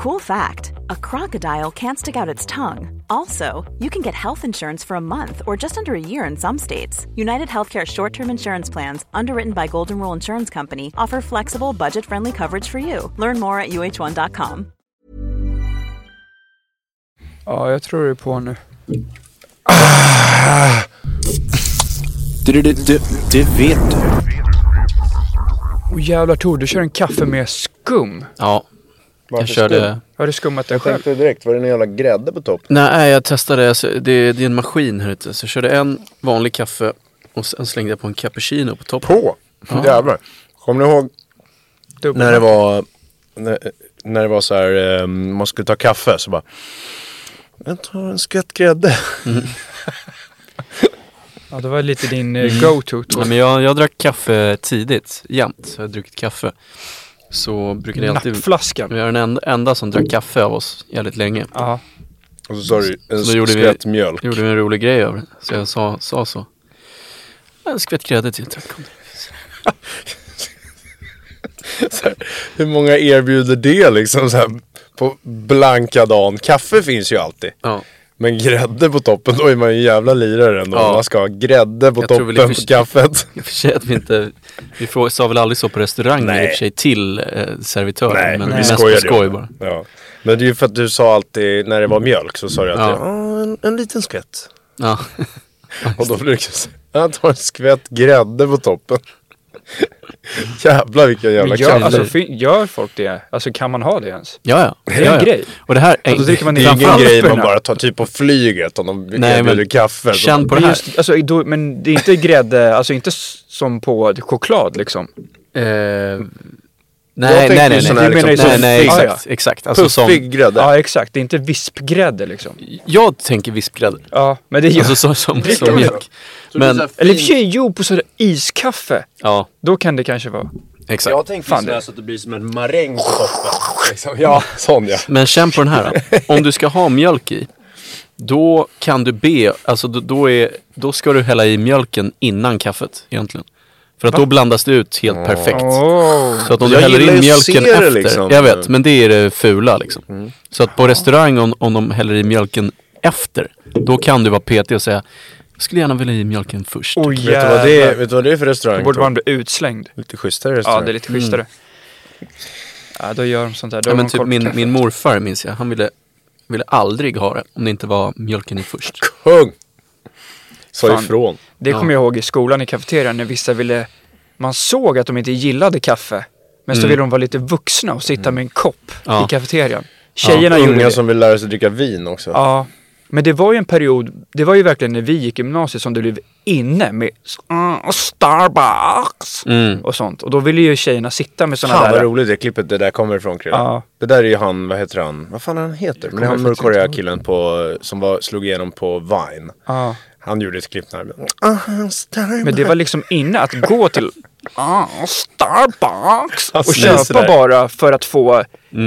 Cool fact a crocodile can't stick out its tongue. Also, you can get health insurance for a month or just under a year in some states. United Healthcare short term insurance plans, underwritten by Golden Rule Insurance Company, offer flexible, budget friendly coverage for you. Learn more at uh1.com. Ja, jag tror det är på nu. Det, det, det, det vet du. Åh jävlar Tor, du kör en kaffe med skum. Ja, jag körde... Har du skummat den Jag själv? tänkte direkt, var det en jävla grädde på topp? Nej, jag testade. Alltså, det, det är en maskin här ute. Så jag körde en vanlig kaffe och sen slängde jag på en cappuccino på toppen. På? Jävlar. Kommer ni ihåg Dubbel- när det var, när, när det var så här, eh, man skulle ta kaffe så bara jag tar en skvätt grädde. Ja, det var lite din eh, go-to Tor. Nej, men jag, jag drack kaffe tidigt, jämt. Så jag har druckit kaffe. Så brukade jag alltid... Nappflaskan. Jag är den enda, enda som drack kaffe av oss jävligt länge. Ja. Och så sa du en Så gjorde vi- skvätt mjölk. gjorde vi en rolig grej över det. Så jag sa, sa så. En skvätt grädde till tack. om det. Så här, hur många erbjuder det liksom så här, på blanka dagen? Kaffe finns ju alltid. Ja. Men grädde på toppen, då är man ju en jävla lirare ändå. Ja. Man ska ha grädde på Jag toppen på kaffet. Och för sig att vi inte, vi sa väl aldrig så på restauranger Nej. i och för sig till eh, servitören. Nej, men vi skojade skoj bara. Ja. Men det är ju för att du sa alltid, när det var mjölk så sa du alltid, Ja. ja. en, en liten skvätt. Ja. Och då brukar jag säga, jag tar en skvätt grädde på toppen. Jävlar vilken jävla gör, alltså, gör folk det? Alltså kan man ha det ens? Ja, ja. Det är ja, en ja. grej. Och det här Och då dricker man det är ingen grej man bara tar typ på flyget om de Nej, erbjuder men kaffe. Känn på det Men, här. just, alltså, då, men det är inte grädde, alltså inte som på choklad liksom. Jag nej, nej, ju nej, nej, nej, liksom nej, nej, puffig- exakt, exakt. Alltså Puffig som, grädde. Ja exakt, det är inte vispgrädde liksom. jag tänker vispgrädde. Ja, men det gör... Alltså så, som, som man mjölk. Men, Eller i och för sig, jo på sådär iskaffe. ja, Då kan det kanske vara. exakt. Jag tänkte Fan, sådär det- så att det blir som en maräng på toppen. Liksom. Ja, sån ja. Men känn på den här då. Om du ska ha mjölk i, då kan du be, alltså då, då, är, då ska du hälla i mjölken innan kaffet egentligen. För att då blandas det ut helt perfekt. Oh. Så att om Jag du häller in mjölken efter, liksom. jag vet, men det är det fula liksom. Så att på restaurang om, om de häller i mjölken efter, då kan du vara petig och säga, skulle gärna vilja i mjölken först. Oh, Vet du, vad det är, vet du vad det är för Då restaurang? borde Tom? man bli utslängd. Lite schysstare Ja, restaurang. det är lite schysstare. Ja, då gör de sånt där. Då Ja, men typ min, min morfar minns jag, han ville, ville aldrig ha det om det inte var mjölken i först. Kung! Sa Fan. ifrån. Det kommer jag ihåg i skolan i kafeterian när vissa ville... Man såg att de inte gillade kaffe. Men så Mm. ville de vara lite vuxna och sitta med en kopp Ja. i kafeterian. Tjejerna gjorde Unga det. som vill lära sig dricka vin också. Ja. Men det var ju en period, det var ju verkligen när vi gick i gymnasiet som det blev inne med mm, Starbucks Mm. och sånt. Och då ville ju tjejerna sitta med sådana Fan vad där. roligt det klippet det där kommer ifrån Krille. Ja. Det där är ju han, vad heter han? Vad fan är han heter? Men det är han mörkhåriga killen på, som var, slog igenom på Vine. Ja. Han gjorde ett klipp när han Men det var liksom inne att gå till ah, Starbucks Han och köpa sådär. bara för att få,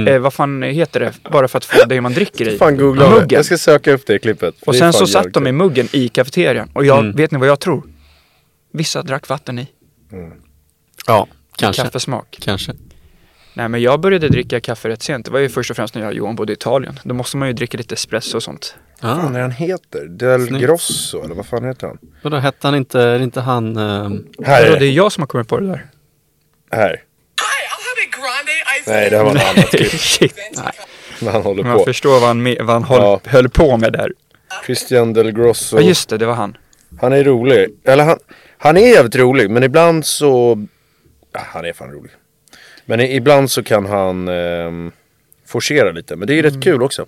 eh, vad fan heter det, bara för att få det man dricker i. Fan googla. Muggen. Jag ska söka upp det klippet. Och Det sen så satt de i muggen i kafeterian. Och jag, Mm. vet ni vad jag tror? Vissa drack vatten i. Ja, kanske. Kaffesmak. Kanske. Nej men jag började dricka kaffe rätt sent. Det var ju först och främst när jag och Johan bodde i Italien. Då måste man ju dricka lite espresso och sånt. Vad fan är han heter? Del Snyggt. Grosso eller vad fan heter han? vadå hette han inte, är det inte han... ehm, Här Vadå, är det är det. jag som har kommit på det där. Här. Nej det här var ett annat klipp. Shit. När han håller Man på. förstår vad han, vad han höll, Ja. höll på med där. Christian Del Grosso. Ja just det, det var han. Han är rolig. Eller han, han är jävligt rolig men ibland så... Ja, han är fan rolig. Men i- ibland så kan han ehm, forcera lite. Men det är rätt kul också.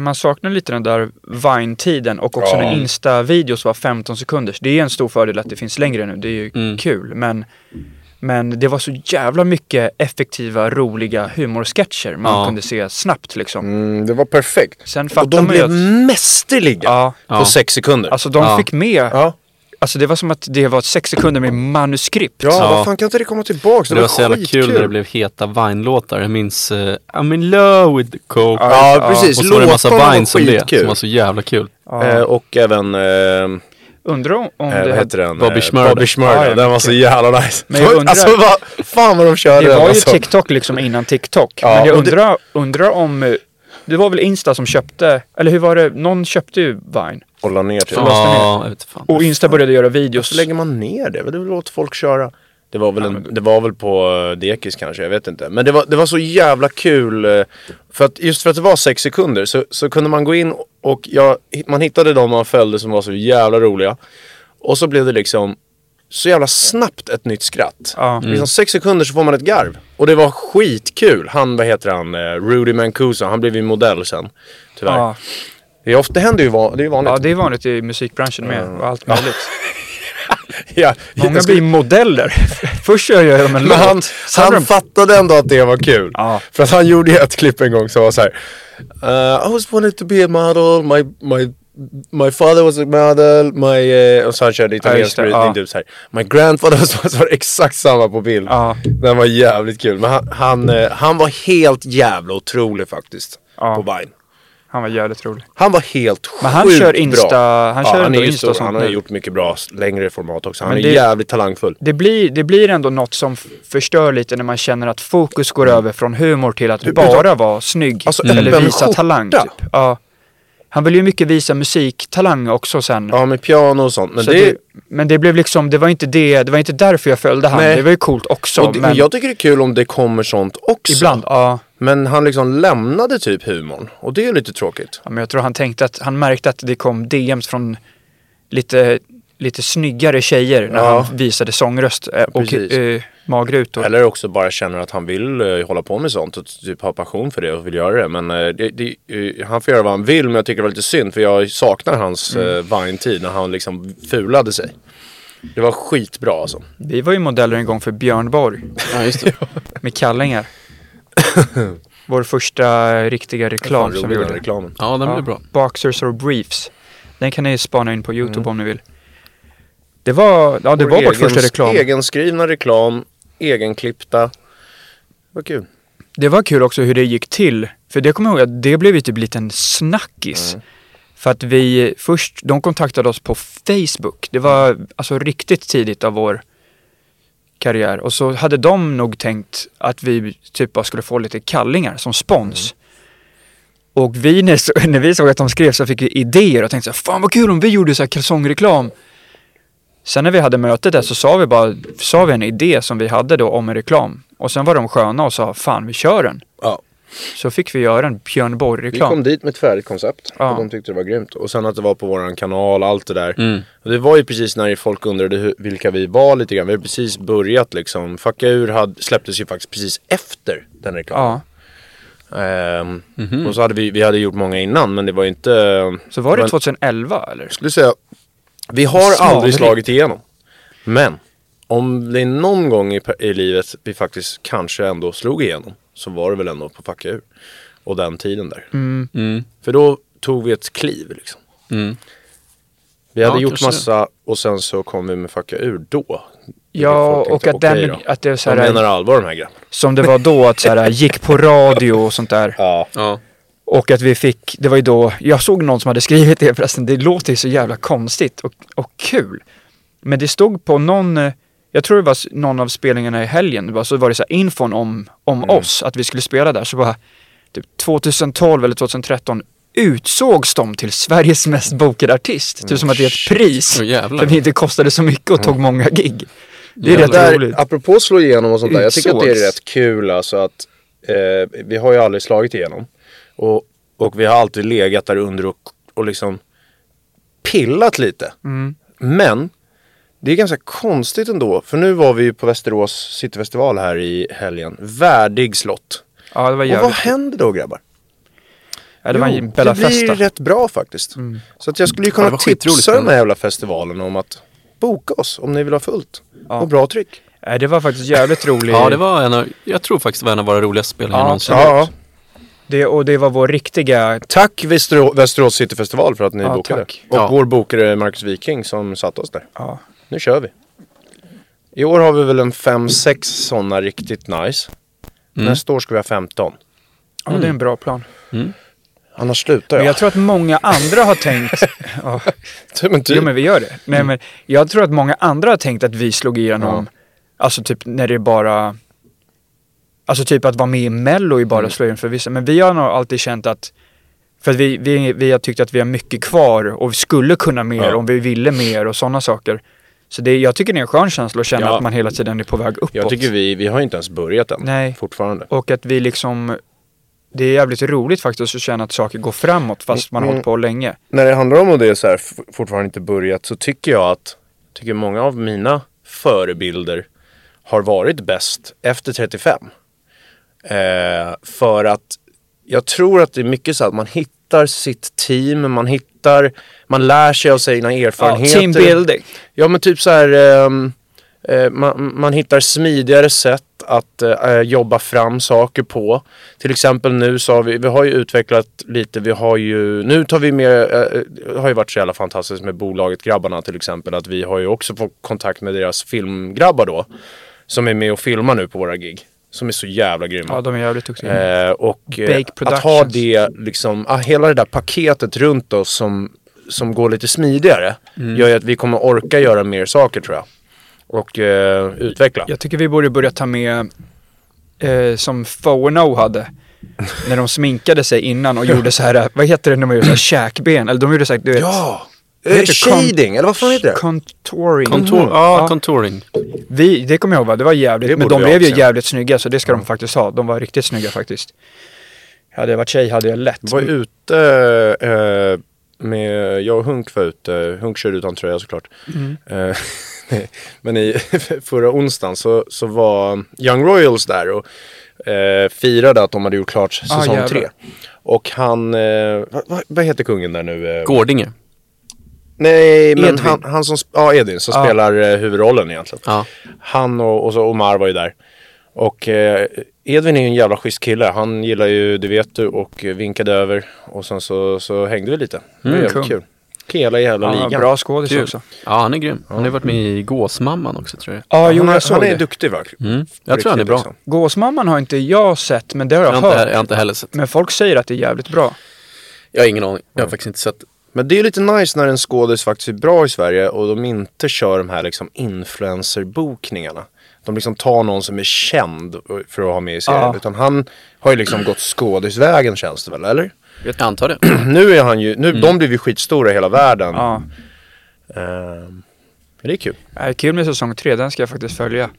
Man saknar lite den där Vine-tiden och också Ja. när Insta-videos var 15 sekunders. Det är en stor fördel att det finns längre nu, det är ju Mm. kul. Men, men det var så jävla mycket effektiva, roliga humorsketcher man Ja. kunde se snabbt liksom. Mm, det var perfekt. Sen Och de blev att... mästerliga Ja, på sex sekunder. alltså de fick med. Alltså det var som att det var sex sekunder med manuskript. ja, Ja. vad fan kan inte det komma tillbaks? Det, Det, var så jävla kul när det blev heta Vine-låtar. Jag minns uh, I'm in love with the coke. Ja, precis. och så var det en massa var Vines om det som var så jävla kul. Ja. Eh, och även... Eh, Undrar om, om Eh, det heter den? Bobby Eh, Schmurda. Bobby Schmurda. Ja, ja, den var så jävla nice. Men jag undrar- Alltså vad fan vad de körde Det den var ju alltså. TikTok liksom innan TikTok. Ja, men jag och det- undrar, undrar om... eh, Det var väl Insta som köpte, eller hur var det? Någon köpte ju Vine. Och la ner typ. Ja, vet fan. Och Insta började göra videos. Så lägger man ner det? Det vill låta folk köra. Det var väl, en, det var väl på uh, Dekis kanske, jag vet inte. Men det var, det var så jävla kul. eh, för att, just för att det var sex sekunder så, så kunde man gå in och jag, man hittade de man följde som var så jävla roliga. Och så blev det liksom så jävla snabbt ett nytt skratt. Ja. Liksom sex sekunder så får man ett garv. Och det var skitkul. Han, vad heter han, eh, Rudy Mancuso, han blev ju modell sen. Tyvärr. Ja, Det, är ofta, det händer ju, van, det är vanligt. ja, det är vanligt i musikbranschen med och allt möjligt. Ja, Många skulle- blir modeller. Först kör jag dem en Men han, låt. Han har de- fattade ändå att det var kul. Ja. För att han gjorde ju ett klipp en gång som var så här. Uh, I was wanted to be a model, my, my, my father was a model, my... Uh, och så han körde italiensk det, brytning ja. typ så här. My grandfather was, var exakt samma på bild. Ja. Den var jävligt kul. Men han, han, eh, han var helt jävla otrolig faktiskt. Ja. På Vine. Han var jävligt rolig. Han var helt Men han sjukt kör Insta- bra. han kör ja, han är Insta stor. Han har nu. gjort mycket bra längre format också. Han Men är det- jävligt talangfull. Det blir, det blir ändå något som förstör lite när man känner att fokus går över från humor till att bara vara snygg. Alltså, eller visa skjorta. talang. Typ. Ja. Han vill ju mycket visa musiktalang också sen. Ja, med piano och sånt. Men det, det, men det blev liksom, det var inte det, det var inte därför jag följde han. Nej. Det var ju coolt också. och det, men jag tycker det är kul om det kommer sånt också. ibland, ja. Men han liksom lämnade typ humorn. Och det är lite tråkigt. ja. Men jag tror han tänkte att, han märkte att det kom DMs från lite, lite snyggare tjejer när Ja. han visade sångröst eh, och Precis. eh, magrutor. Eller också bara känner att han vill eh, hålla på med sånt och typ ha passion för det och vill göra det. Men eh, det, det, eh, han får göra vad han vill men jag tycker det var lite synd för jag saknar hans mm. Vine-tid när han liksom fulade sig. Det var skitbra alltså. Vi var ju modeller en gång för Björn Borg Ja, just det. med kallingar. Vår första riktiga reklam som vi gjorde. reklamen. Ja, den blir bra. Boxers or briefs. Den kan ni spana in på Mm. YouTube om ni vill. Det var, ja det Vår var vårt första reklam. Egenskrivna reklam, egenklippta. Vad kul. Det var kul också hur det gick till. För det kommer jag ihåg att det blev ju typ en liten snackis. Mm. För att vi först, de kontaktade oss på Facebook. Det var alltså riktigt tidigt av vår karriär. Och så hade de nog tänkt att vi typ bara skulle få lite kallingar som spons. Och vi, när, när vi såg att de skrev så fick vi idéer och tänkte så här, fan vad kul om vi gjorde så här kalsongreklam. Sen när vi hade mötet där så sa vi bara, sa vi en idé som vi hade då om en reklam. Och sen var de sköna och sa, fan vi kör den. Ja. Så fick vi göra en Björn Vi Borg-reklam. kom dit med ett färdigt koncept Ja. och de tyckte det var grymt. Och sen att det var på våran kanal, allt det där. Mm. Och det var ju precis när folk undrade hur, vilka vi var lite grann. Vi hade precis börjat liksom. Fucka ur hade, släpptes ju faktiskt precis efter den reklamen. Ja, Ehm, Mhm. Och så hade vi, vi hade gjort många innan men det var inte... så var det men- 2011 eller? Skulle säga, vi har Slaveri. aldrig slagit igenom. Men om det är någon gång i, i livet vi faktiskt kanske ändå slog igenom så var det väl ändå på Fucka ur. Och den tiden där. Mm. För då tog vi ett kliv liksom. Mm. Vi hade Ja, gjort massa och sen så kom vi med Fucka ur då. Ja, och att den, att det är så De här, menar allvar de här grabbarna. som det var då, att så här, gick på radio och sånt där. Ja. Ja. Och att vi fick, det var ju då, jag såg någon som hade skrivit det förresten, det låter ju så jävla konstigt och, och kul. Men det stod på någon, eh, jag tror det var någon av spelningarna i helgen, det var, så var det så här infon om, om Mm. oss, att vi skulle spela där. Så bara, typ 2012 eller 2013 utsågs de till Sveriges mest bokade artist. Typ som att det är ett pris. Åh, jävlar. för vi inte kostade så mycket och tog många gig. Det är Jävlar. rätt roligt. apropå slå igenom och sånt där. Jag tycker att det är Utsågs. rätt kul alltså att eh, vi har ju aldrig slagit igenom. Och, och vi har alltid legat där under och, och liksom pillat lite. Mm. Men det är ganska konstigt ändå. För nu var vi ju på Västerås Cityfestival här i helgen. Värdig slott. Ja, det var Och vad jävligt. händer då grabbar? Ja, det var Jo, en Bella det blir Festa. rätt bra faktiskt. Så att jag skulle ju Ja, kunna skitroligt tipsa de spännande. här jävla festivalen om att boka oss om ni vill ha fullt. Ja. Och bra tryck. Nej, det var faktiskt jävligt roligt. ja, det var en av, jag tror faktiskt det var en av våra roligaste spelningar Ja, någonsin. Ja, Det, och det var vår riktiga... Tack Västerå- Västerås Cityfestival för att ni Ja, bokade. tack. Och Ja. vår bokare Marcus Viking som satte oss där. Ja. Nu kör vi. I år har vi väl en 5-6 sådana riktigt nice. Mm. Nästa år ska vi ha 15. ja, det är en bra plan. Annars slutar jag. Men jag tror att många andra har tänkt... Ja. Men typ. Jo men vi gör det. Nej men jag tror att många andra har tänkt att vi slog igenom, alltså typ när det är bara, alltså typ att vara med i mello är bara slå igenom för vissa. Men vi har nog alltid känt att, för att vi, vi, vi har tyckt att vi har mycket kvar och vi skulle kunna mer Ja. om vi ville mer och sådana saker. Så det, jag tycker det är en skön känsla att känna Ja. att man hela tiden är på väg uppåt. Jag tycker vi, vi har inte ens börjat än. Nej. Fortfarande. Och att vi liksom, det är jävligt roligt faktiskt att känna att saker går framåt fast man har Mm. hållit på länge. När det handlar om att det är så här, fortfarande inte börjat, så tycker jag att tycker många av mina förebilder har varit bäst efter 35. Eh, för att jag tror att det är mycket så att man hittar sitt team, man hittar, man lär sig av sina Ja, erfarenheter. team building. Ja men typ så här, ehm, eh, man, man hittar smidigare sätt att eh, jobba fram saker på. Till exempel nu så har vi, vi har ju utvecklat lite, vi har ju, nu tar vi med, eh, det har ju varit så jävla fantastiskt med bolaget Grabbarna till exempel, att vi har ju också fått kontakt med deras filmgrabbar då. Som är med och filmar nu på våra gig. Som är så jävla grymma. Ja, de är jävligt duktiga. Eh, och eh, att ha det, liksom, ah, hela det där paketet runt oss som, som går lite smidigare. Mm. Gör ju att vi kommer orka göra mer saker tror jag. Och eh, utveckla. Jag tycker vi borde börja ta med, eh, som Fono hade, när de sminkade sig innan och gjorde så här, vad heter det när man gör så här käkben? Eller de gjorde så här, du vet, Ja! Eh, shading, eller vad fan heter det? contouring. Kontor, Mm. ja, contouring. Vi, det kommer jag ihåg, va? det var jävligt, Det men de blev ju jävligt snygga så det ska de faktiskt ha. De var riktigt snygga faktiskt. Hade jag varit tjej hade jag lätt. var ute eh, med, jag och Hunk var ute, Hunk körde utan tröja såklart. Mm. Eh, men i förra onsdagen så, så var Young Royals där och eh, firade att de hade gjort klart Ah, säsong jävlar. tre. Och han, eh, vad, vad- vad heter kungen där nu? Eh, Gårdinge. Nej, men Edvin. han, han som, ja Edvin som Ja. spelar eh, huvudrollen egentligen. Ja. Han och, och så Omar var ju där. Och eh, Edvin är ju en jävla schysst kille. Han gillar ju, det vet du, och vinkade över. Och sen så, så hängde vi lite. Det var Mm, jävligt kul. kul. Hela jävla Ja, ligan. bra skådis också. Ja, han är grym. Han har varit med i Gåsmamman också tror jag. Ja, jo, han, är- jag han är det. duktig va? Mm. Jag tror han är bra. Liksom. Gåsmamman har inte jag sett, men det har jag, Jag har, inte, hört. jag har inte heller sett. Men folk säger att det är jävligt bra. Jag har ingen aning. Jag har faktiskt inte sett. Men det är ju lite nice när en skådis faktiskt är bra i Sverige och de inte kör de här liksom influencerbokningarna. De liksom tar någon som är känd för att ha med i serien. Ja. Utan han har ju liksom gått skådisvägen känns det väl, eller? Jag antar det. nu är han ju, nu, de blev ju skitstora i hela världen. Ja. Ehm, det är kul. Äh, kul med säsong tre, den ska jag faktiskt följa.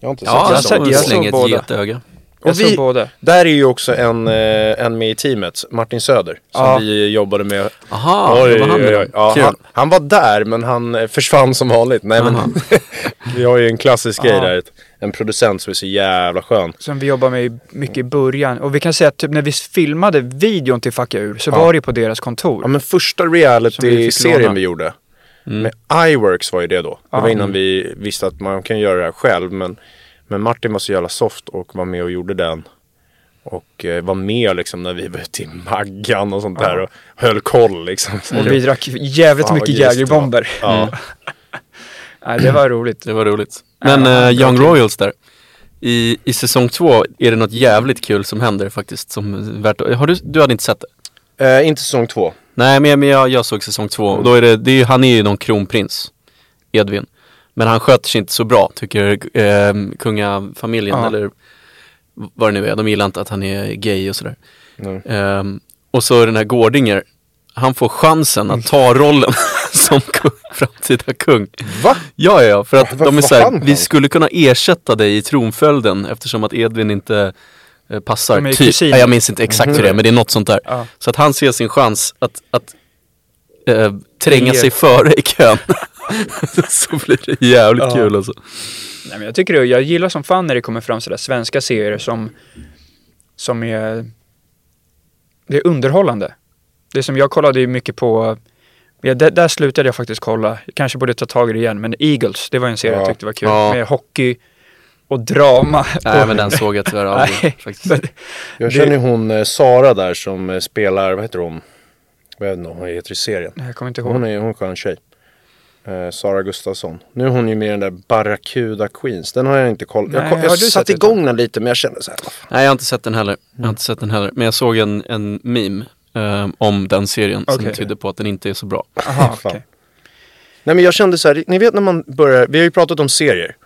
Jag har inte Ja, jag sett har dem. sett- jag såg slänger ett båda. getöga. Jag Och vi- båda. Där är ju också en, eh, en med i teamet, Martin Söder, som Ja. vi jobbade med. Aha, Oj, var han oj, med oj. ja, han, han var där men han eh, försvann som vanligt. Nej, men, vi har ju en klassisk grej där. En producent som är så jävla skön. Som vi jobbar med i- mycket i början. Och vi kan säga att typ när vi filmade videon till Fucka ur så Ja. var det på deras kontor. Ja men första vi reality-serien låna. vi gjorde. Mm. Med iWorks var ju det då. Det Ja. var innan vi visste att man kan göra det här själv. Men, men Martin var så jävla soft och var med och gjorde den. Och eh, var med liksom när vi var ute i Maggan och sånt Ja. där. Och höll koll liksom. Och vi drack jävligt mycket. Jägerbomber. Ja. Nej, det var roligt. Det var roligt. Men Ja, eh, Young. Royals där. I, I säsong två är det något jävligt kul som händer faktiskt. Som är värt, har du, du hade inte sett det? Eh, inte säsong två. Nej men, men jag, jag såg säsong två och då är det, det är, han är ju någon kronprins, Edvin. Men han sköter sig inte så bra tycker eh, kungafamiljen Ja. eller vad det nu är. De gillar inte att han är gay och sådär. Ehm, och så den här Gårdinger, han får chansen att ta rollen som kung, framtida kung. Va? Ja, ja, för att Varför de är såhär, vi skulle kunna ersätta dig i tronföljden eftersom att Edvin inte eh, passar. Typ. Ja, jag minns inte exakt hur det är, men det är något sånt där. Ja. Så att han ser sin chans att, att eh, tränga sig före i kön. så blir det jävligt Ja. kul alltså. Nej, men jag tycker det, jag gillar som fan när det kommer fram sådär svenska serier som, som är, det är underhållande. Det som jag kollade ju mycket på, ja, där, där slutade jag faktiskt kolla, jag kanske borde ta tag i det igen, men Eagles, det var en serie Ja. jag tyckte var kul. Ja. Med hockey och drama. Nej och, men den såg jag tyvärr aldrig faktiskt. men- Jag känner ju hon eh, Sara där som eh, spelar, vad heter hon? Jag vet inte hon heter i serien. Jag kommer inte ihåg. Hon är, hon är en skön tjej. Eh, Sara Gustafsson. Nu är hon ju med i den där Barracuda Queens. Den har jag inte kollat. Jag, jag har du satte igång den lite men jag kände så här. Nej jag har inte sett den heller. Jag har inte sett den heller. Men jag såg en, en meme eh, om den serien som Okej. tyder på att den inte är så bra. Aha, okej. Nej men jag kände så här, ni vet när man börjar, vi har ju pratat om serier.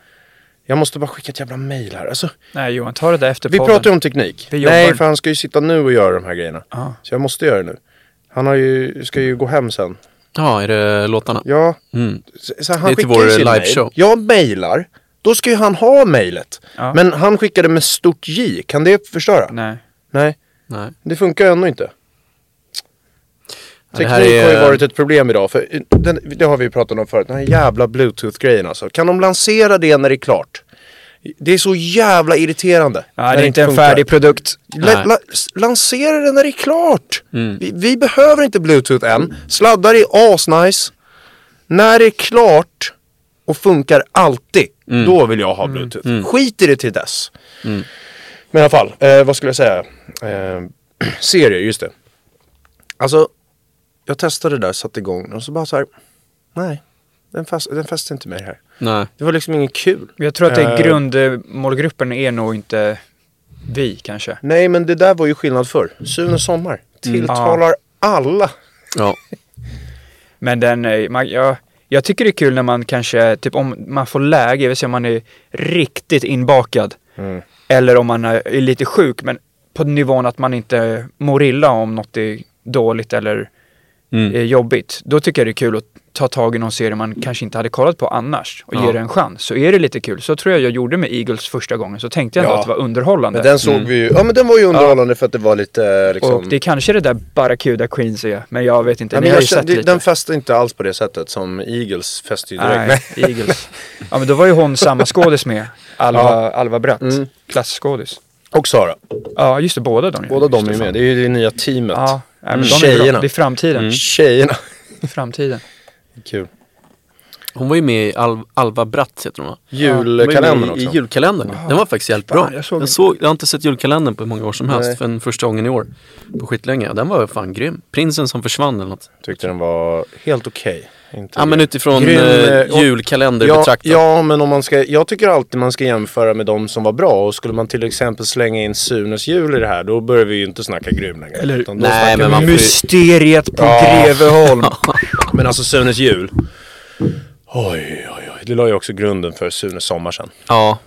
Jag måste bara skicka ett jävla mail här. Alltså, Nej Johan, ta det där efter vi podden. pratar ju om teknik. Nej, för han ska ju sitta nu och göra de här grejerna. Ja. Så jag måste göra det nu. Han har ju, ska ju gå hem sen. Ja, är det låtarna? Ja, Mm. så, så han Det är till vår liveshow. mail. Jag mailar, då ska ju han ha mailet. Ja. Men han skickade med stort J, kan det förstöra? Nej. Nej, Nej. det funkar ju ändå inte. Ja, det Teknik här är- har ju varit ett problem idag, för den, det har vi ju pratat om förut, den här jävla bluetooth-grejen alltså. Kan de lansera det när det är klart? Det är så jävla irriterande. Ja, det är inte en färdig produkt. La, la, lansera det när det är klart. Mm. Vi, vi behöver inte bluetooth än. Sladdar är asnice. När det är klart och funkar alltid, Mm. då vill jag ha bluetooth. Skit i det till dess. Men i alla fall, eh, vad skulle jag säga? Eh, serier, just det. Alltså, jag testade det där, satte igång och så bara så här. Nej, den, fast, den fäste inte mig här. Nej. Det var liksom inget kul. Jag tror att det är Eh. grundmålgruppen är nog inte vi kanske. Nej, men det där var ju skillnad förr. Sune Sommar tilltalar alla. Ja. Men den, är- man, jag, jag tycker det är kul när man kanske, typ om man får läge, vill säga om man är riktigt inbakad. Mm. Eller om man är, är lite sjuk, men på nivån att man inte mår illa om något är dåligt eller Mm. jobbigt. Då tycker jag det är kul att ta tag i någon serie man kanske inte hade kollat på annars och Ja. ge det en chans. Så är det lite kul. Så tror jag jag gjorde med Eagles första gången. Så tänkte jag ändå Ja. att det var underhållande. Men den såg vi ju, ja men den var ju underhållande för att det var lite liksom... Och det är kanske det där Barracuda Queens är, men jag vet inte. ja, Ni men har jag ju sett kände, lite. den fäste inte alls på det sättet som Eagles fäste ju direkt. Nej, Eagles. Ja men då var ju hon samma skådis med. Alva, Ja. Alva Bratt. Mm. Klasskådis. Och Sara. Ja just det, båda de. Båda de är med. Det är ju det nya teamet. Ja, nej, men Mm. de är Tjejerna. bra. Det är framtiden. Mm. Tjejerna. I framtiden. Kul. Hon var ju med i Al Alva Bratt heter hon va? Julkalendern också. I julkalendern. Den var faktiskt jävligt bra. Fan, jag såg jag, den. såg, jag har inte sett julkalendern på hur många år som helst. Nej. För första gången i år. På skitlänge. Den var fan grym. Prinsen som försvann eller något. Tyckte den var helt okej. Inte Ja men utifrån Grym, eh, eh, julkalender Ja, betraktat. ja, men om man ska, jag tycker alltid man ska jämföra med de som var bra. Och skulle man till exempel slänga in Sunes jul i det här, då börjar vi ju inte snacka grym längre. Eller- Utan då Nej, men vi- man får ju- Mysteriet på Ja. Greveholm. Men alltså Sunes jul. Oj, oj, oj. Det la ju också grunden för Sunes sommar sen. Ja.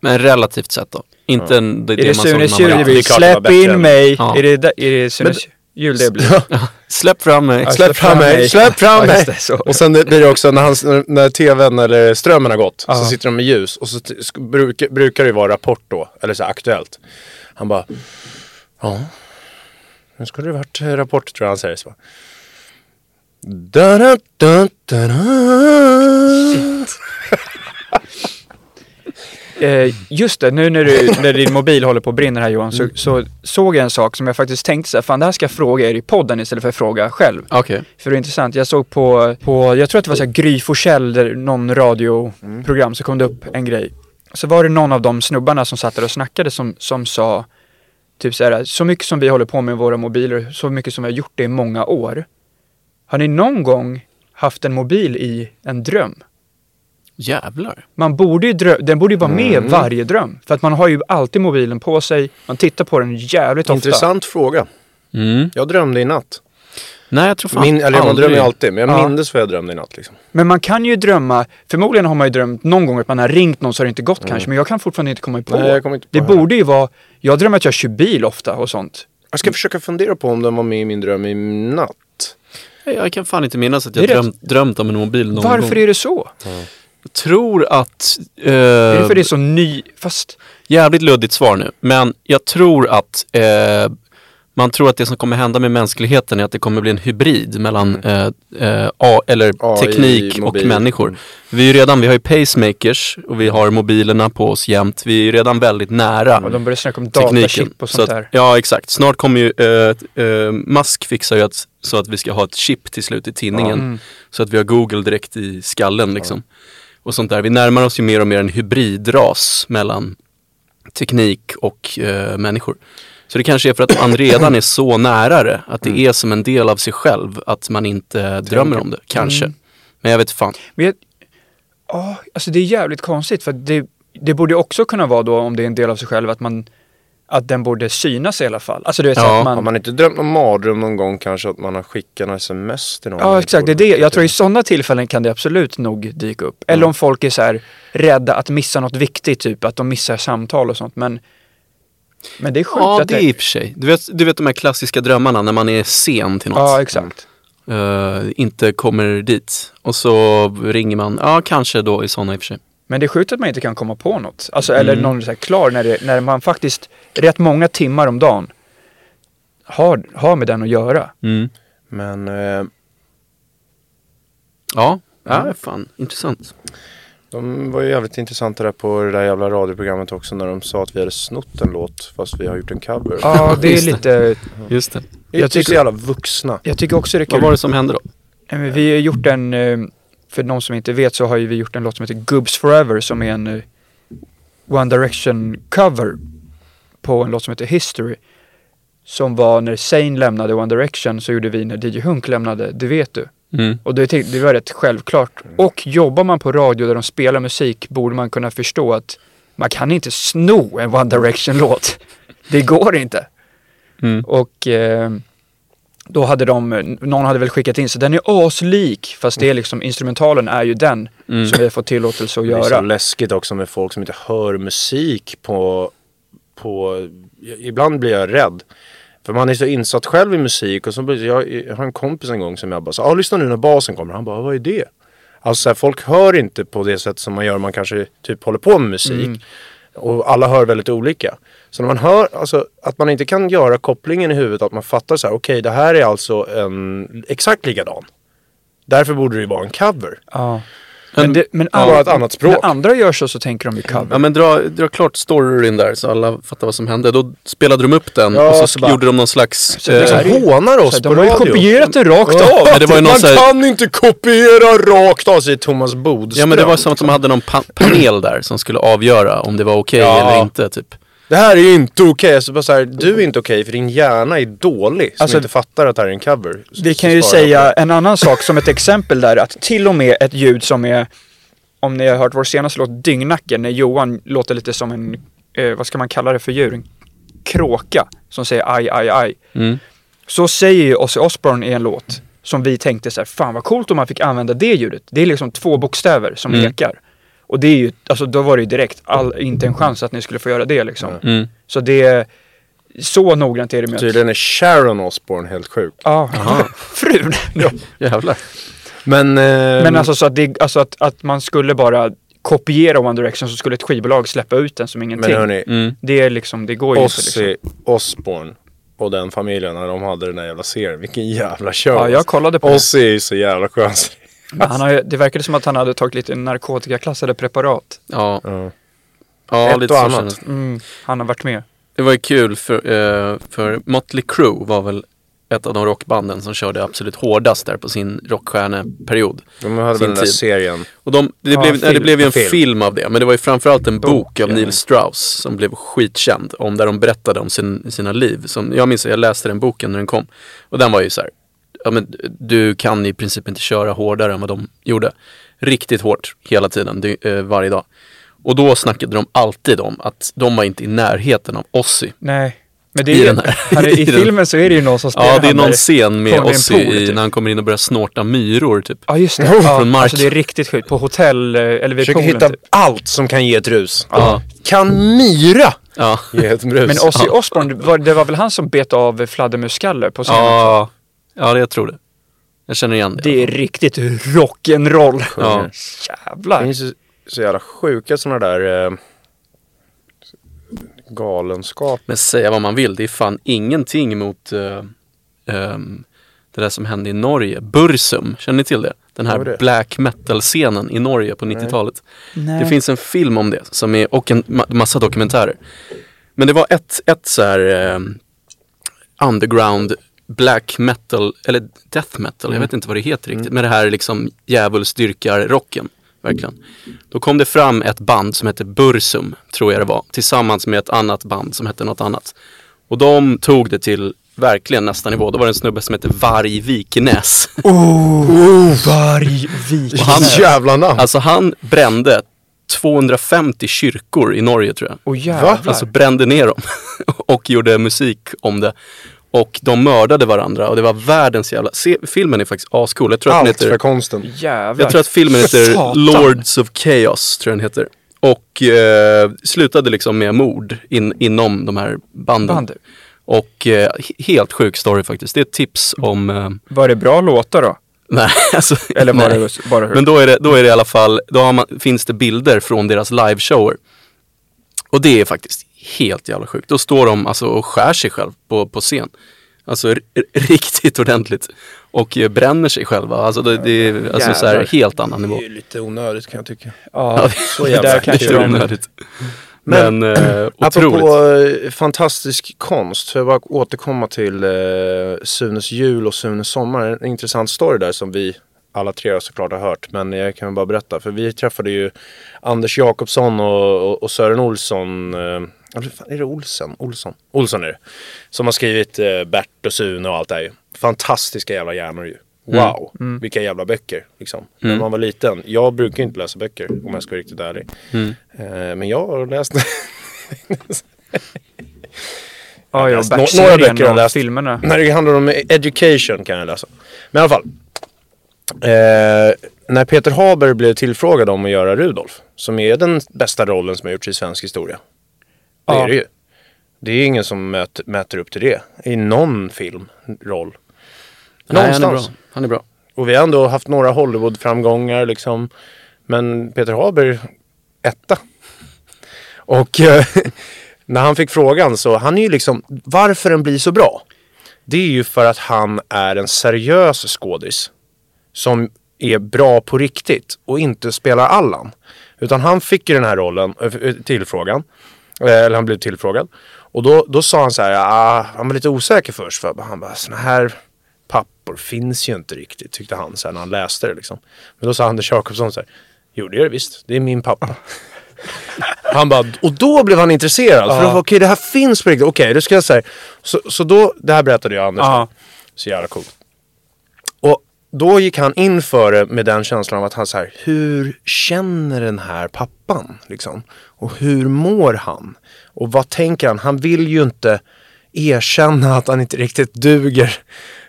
Men relativt sett då. Inte en, det, Är det det man Sunes jul var Släpp in mig! Ja. Är det, är det Sunes jul det blir? Släpp fram mig. Ja, Släpp fram mig, släpp fram Ja, mig! det, så. Och sen blir det också när, han, när, tvn eller strömmen har gått, så Ja. sitter de med ljus och så sk- brukar, brukar det ju vara Rapport då, eller så här Aktuellt. Han bara, ja, nu skulle det varit Rapport tror jag han säger så. Da, da, da, da, da. Eh, just det, nu när, du, när din mobil håller på att brinna här Johan, så, så såg jag en sak som jag faktiskt tänkte så här, fan det här ska jag fråga er i podden istället för att fråga själv. Okej. För det är intressant, jag såg på, på jag tror att det var så här Gry Forssell, där någon radioprogram, så kom det upp en grej. Så var det någon av de snubbarna som satt där och snackade som, som sa, typ så här, så mycket som vi håller på med våra mobiler, så mycket som vi har gjort det i många år. Har ni någon gång haft en mobil i en dröm? Jävlar. Man borde ju drö- den borde ju vara med i varje dröm. För att man har ju alltid mobilen på sig, man tittar på den jävligt ofta. Intressant fråga. Mm. Jag drömde i natt. Nej jag tror fan Min, eller man aldrig. drömmer ju alltid, men jag Ja. mindes vad jag drömde i natt liksom. Men man kan ju drömma, förmodligen har man ju drömt någon gång att man har ringt någon så har det inte gått kanske, men jag kan fortfarande inte komma på. Mm. Nej, jag kommer inte på det heller. borde ju vara, jag drömmer att jag kör bil ofta och sånt. Jag ska försöka fundera på om den var med i min dröm i natt. Jag, jag kan fan inte minnas att jag drömt, drömt om en mobil någon Varför gång. är det så? Jag tror att... Eh, Är det för det är så ny, fast Jävligt luddigt svar nu, men jag tror att eh, man tror att det som kommer hända med mänskligheten är att det kommer bli en hybrid mellan eh, eh, A, eller AI, teknik mobil. och människor. Vi är redan, vi har ju pacemakers och vi har mobilerna på oss jämt. Vi är ju redan väldigt nära och de börjar snacka om datachip och Så sånt där. Ja exakt, snart kommer ju, eh, eh, Musk fixar ju att, så att vi ska ha ett chip till slut i tinningen. Mm. Så att vi har Google direkt i skallen liksom. Och sånt där. Vi närmar oss ju mer och mer en hybridras mellan teknik och eh, människor. Så det kanske är för att man redan är så nära det, att Mm. det är som en del av sig själv, att man inte drömmer om det. Kanske. Mm. Men jag vet fan. Men jag, ja, alltså det är jävligt konstigt för det, det borde också kunna vara då om det är en del av sig själv att man, att den borde synas i alla fall. Alltså du vet Ja, att Har man... man inte drömt om mardröm någon gång kanske att man har skickat några sms till någon? Ja exakt, det är det. Jag tror i sådana tillfällen kan det absolut nog dyka upp. Eller om folk är så här rädda att missa något viktigt, typ att de missar samtal och sånt. Men, men det är sjukt Ja, att det är i och för sig. Du vet, du vet de här klassiska drömmarna när man är sen till något. Ja exakt. Eh, inte kommer dit. Och så ringer man, ja kanske då i sådana i och för sig. Men det är sjukt att man inte kan komma på något. Alltså, eller någon så här klar när, det, när man faktiskt rätt många timmar om dagen har, har med den att göra. Men eh, Ja, ja fan intressant. de var ju jävligt intressanta där på det där jävla radioprogrammet också när de sa att vi hade snott en låt fast vi har gjort en cover. Ja, det är lite... Just det. jag jag tycker så jävla vuxna. Jag tycker också det är Vad kul. var det som hände då? Vi har gjort en, eh, för de som inte vet så har ju vi gjort en låt som heter Gubbs Forever som är en eh, One Direction cover på en låt som heter History. Som var när Zayn lämnade One Direction så gjorde vi när DJ Hunk lämnade Det vet du. Mm. Och det, det var rätt självklart. Och jobbar man på radio där de spelar musik borde man kunna förstå att man kan inte sno en One Direction-låt. Det går inte. Mm. Och eh, då hade de, någon hade väl skickat in så den är aslik fast det är liksom, instrumentalen är ju den Mm. som vi har fått tillåtelse att Det är så göra. läskigt också med folk som inte hör musik på, på... Ibland blir jag rädd. För man är så insatt själv i musik och så blir jag, jag har en kompis en gång som jag bara sa, ah, lyssna nu när basen kommer. Han bara, vad är det? Alltså så här, folk hör inte på det sätt som man gör man kanske typ håller på med musik. Mm. Och alla hör väldigt olika. Så när man hör, alltså att man inte kan göra kopplingen i huvudet att man fattar så här, okej det här är alltså en exakt likadan. Därför borde det ju vara en cover. Ja. Men, det, men Bara alla- ett annat språk. När andra gör så så tänker de ju cover. Ja men dra, dra klart storyn där så alla fattar vad som hände. Då spelade de upp den Ja, och så, så bara- gjorde de någon slags... Så det eh, är- Liksom hånar oss Så på de har ju kopierat den rakt av. Men det var ju någon Man här- kan inte kopiera rakt av, säger Thomas Bodström. Ja men det var som att de hade någon pa panel där som skulle avgöra om det var okej Ja. eller inte typ. Det här är ju inte okej. Okay. Så bara så här, du är inte okej för din hjärna är dålig. Som Alltså, inte fattar att det här är en cover. Vi Så kan ju säga en annan sak som ett exempel där att till och med ett ljud som är om ni har hört vår senaste låt Dyngnacken när Johan låter lite som en, eh, vad ska man kalla det för djur? En kråka som säger aj, aj, aj. Mm. Så säger ju Ozzy Osbourne i en låt som vi tänkte så här, fan vad coolt om man fick använda det ljudet. Det är liksom två bokstäver som Mm. lekar. Och det är ju, alltså då var det ju direkt, all, inte en chans att ni skulle få göra det liksom. Mm. Så det, så noggrant är det med att, Tydligen är Sharon Osbourne helt sjuk. ja, frun. Jävlar. Men, eh, Men alltså så att, det, alltså att, att man skulle bara kopiera One Direction så skulle ett skivbolag släppa ut den som ingenting. men hörni, Mm. det är liksom, det går ju inte liksom. Ozzy Osbourne och den familjen när de hade den där jävla serien. Vilken jävla show. Ja, jag kollade på det. Ozzy är ju så jävla skön. Men han har, ju- det verkade som att han hade tagit lite narkotikaklassade preparat. Ja, Ja. ja Ett lite och så annat. kändes det. Mm, han har varit med. Det var ju kul för, eh, för Motley Crue var väl ett av de rockbanden som körde absolut hårdast där på sin rockstjärneperiod. De hade Sin väl den där tid. serien. Och de, det, Ja, blev, nej, det film. blev ju en Film. film. av det, men det var ju framförallt en bok, Bok, av ja. Neil Strauss som blev skitkänd. Om där de berättade om sin, sina liv. Som, jag minns att jag läste den boken när den kom. Och den var ju så här, ja men du kan i princip inte köra hårdare än vad de gjorde. Riktigt hårt hela tiden, eh, varje dag. Och då snackade de alltid om att de var inte i närheten av Ozzy. Nej. Men det I är, den här- i I filmen så är det ju någon som spelar Ja, det är någon där. scen med kommer i i, typ. när han kommer in och börjar snorta myror typ. Ja just det. Från Ja, mark. alltså det är riktigt sjukt. På hotell eh, eller vid Försöker poolen hitta typ. allt som kan ge ett rus. Ja. Kan myra Ja. ge ett rus? Men Ozzy Osbourne, var, det var väl han som bet av fladdermusskalle på scenen? Ja, ja det jag tror det. Jag känner igen det. Det är riktigt rock'n'roll. Ja. Det Jävlar. finns ju så jävla sjuka sådana där eh, galenskap. Men säga vad man vill, det är fan ingenting mot eh, ehm, det där som hände i Norge. Bursum, känner ni till det? Den här det? black metal-scenen i Norge på 90-talet. Nej. Det finns en film om det som är, och en ma- massa dokumentärer. Men det var ett, ett så här ehm, underground black metal, eller death metal, jag vet inte vad det heter riktigt. Men det här liksom djävulsdyrkar-rocken. Verkligen. Då kom det fram ett band som hette Bursum, tror jag det var, tillsammans med ett annat band som hette något annat. Och de tog det till verkligen nästa nivå. Då var det en snubbe som hette Varg Vikenäs. Oh, Vargvik. han- jävla namn. Alltså han brände 250 kyrkor i Norge tror jag. Och jävlar. Alltså brände ner dem och gjorde musik om det. Och de mördade varandra och det var världens jävla... Se, filmen är faktiskt ascool. Jag tror att den Allt heter... för konsten. jävlar. Jag tror att filmen heter Satan. Lords of Chaos, tror jag den heter. Och eh, slutade liksom med mord in, inom de här banden. Band. Och eh, he- helt sjuk story faktiskt. Det är ett tips om... Eh, Var det bra låtar då? nej, alltså, Eller var nej. det bara hur? Men då är det, då är det i alla fall, då har man, finns det bilder från deras liveshower. Och det är faktiskt helt jävla sjukt. Då står de alltså och skär sig själv på, på scen. Alltså riktigt ordentligt. Och eh, bränner sig själva. Alltså det, det är alltså så här, helt annan Det nivå. är ju lite onödigt kan jag tycka. ja, så det jävla där kanske Lite onödigt. Men, Men, eh, otroligt. Apropå eh, fantastisk konst, för jag bara återkomma till eh, Sunes jul och Sunes sommar. En intressant story där som vi alla tre såklart har hört. Men jag kan bara berätta. För vi träffade ju Anders Jakobsson och, och, och Sören Olsson. Eh, eller fan, är det Olsen? Olsson? Olsson är det. Som har skrivit eh, Bert och Sune och allt det här ju. Fantastiska jävla hjärnor ju. Wow, vilka jävla böcker. Liksom. När man var liten. Jag brukar inte läsa böcker om jag ska vara riktigt ärlig. Eh, men jag har läst Ja, ja, läst några böcker har jag läst. filmerna. När det handlar om education kan jag läsa. Men i alla fall. Eh, när Peter Haber blev tillfrågad om att göra Rudolf. Som är den bästa rollen som har gjorts i svensk historia. Det Ja. är det ju. Det är ingen som möter, mäter upp till det. I någon film, roll. Nej, han är bra. Någonstans. Han är bra. Och vi har ändå haft några Hollywood-framgångar liksom. Men Peter Haber, etta. Och eh, när han fick frågan så, han är ju liksom, varför den blir så bra? Det är ju för att han är en seriös skådis. Som är bra på riktigt och inte spelar Allan. Utan han fick ju den här rollen, äh, tillfrågan. Eh, Eller han blev tillfrågad. Och då, då sa han så här, ah, han var lite osäker först. För han bara, såna här pappor finns ju inte riktigt, tyckte han så här, när han läste det liksom. Men då sa Anders Jakobsson så här, jo det gör det visst, det är min pappa. Han bara, och då blev han intresserad. För då var okej det här finns på riktigt. Okej, då ska jag säga. Så, så då, det här berättade jag Anders. Ja. Så jävla coolt. Då gick han in för det med den känslan av att han så här, hur känner den här pappan? Liksom? Och hur mår han? Och vad tänker han? Han vill ju inte erkänna att han inte riktigt duger.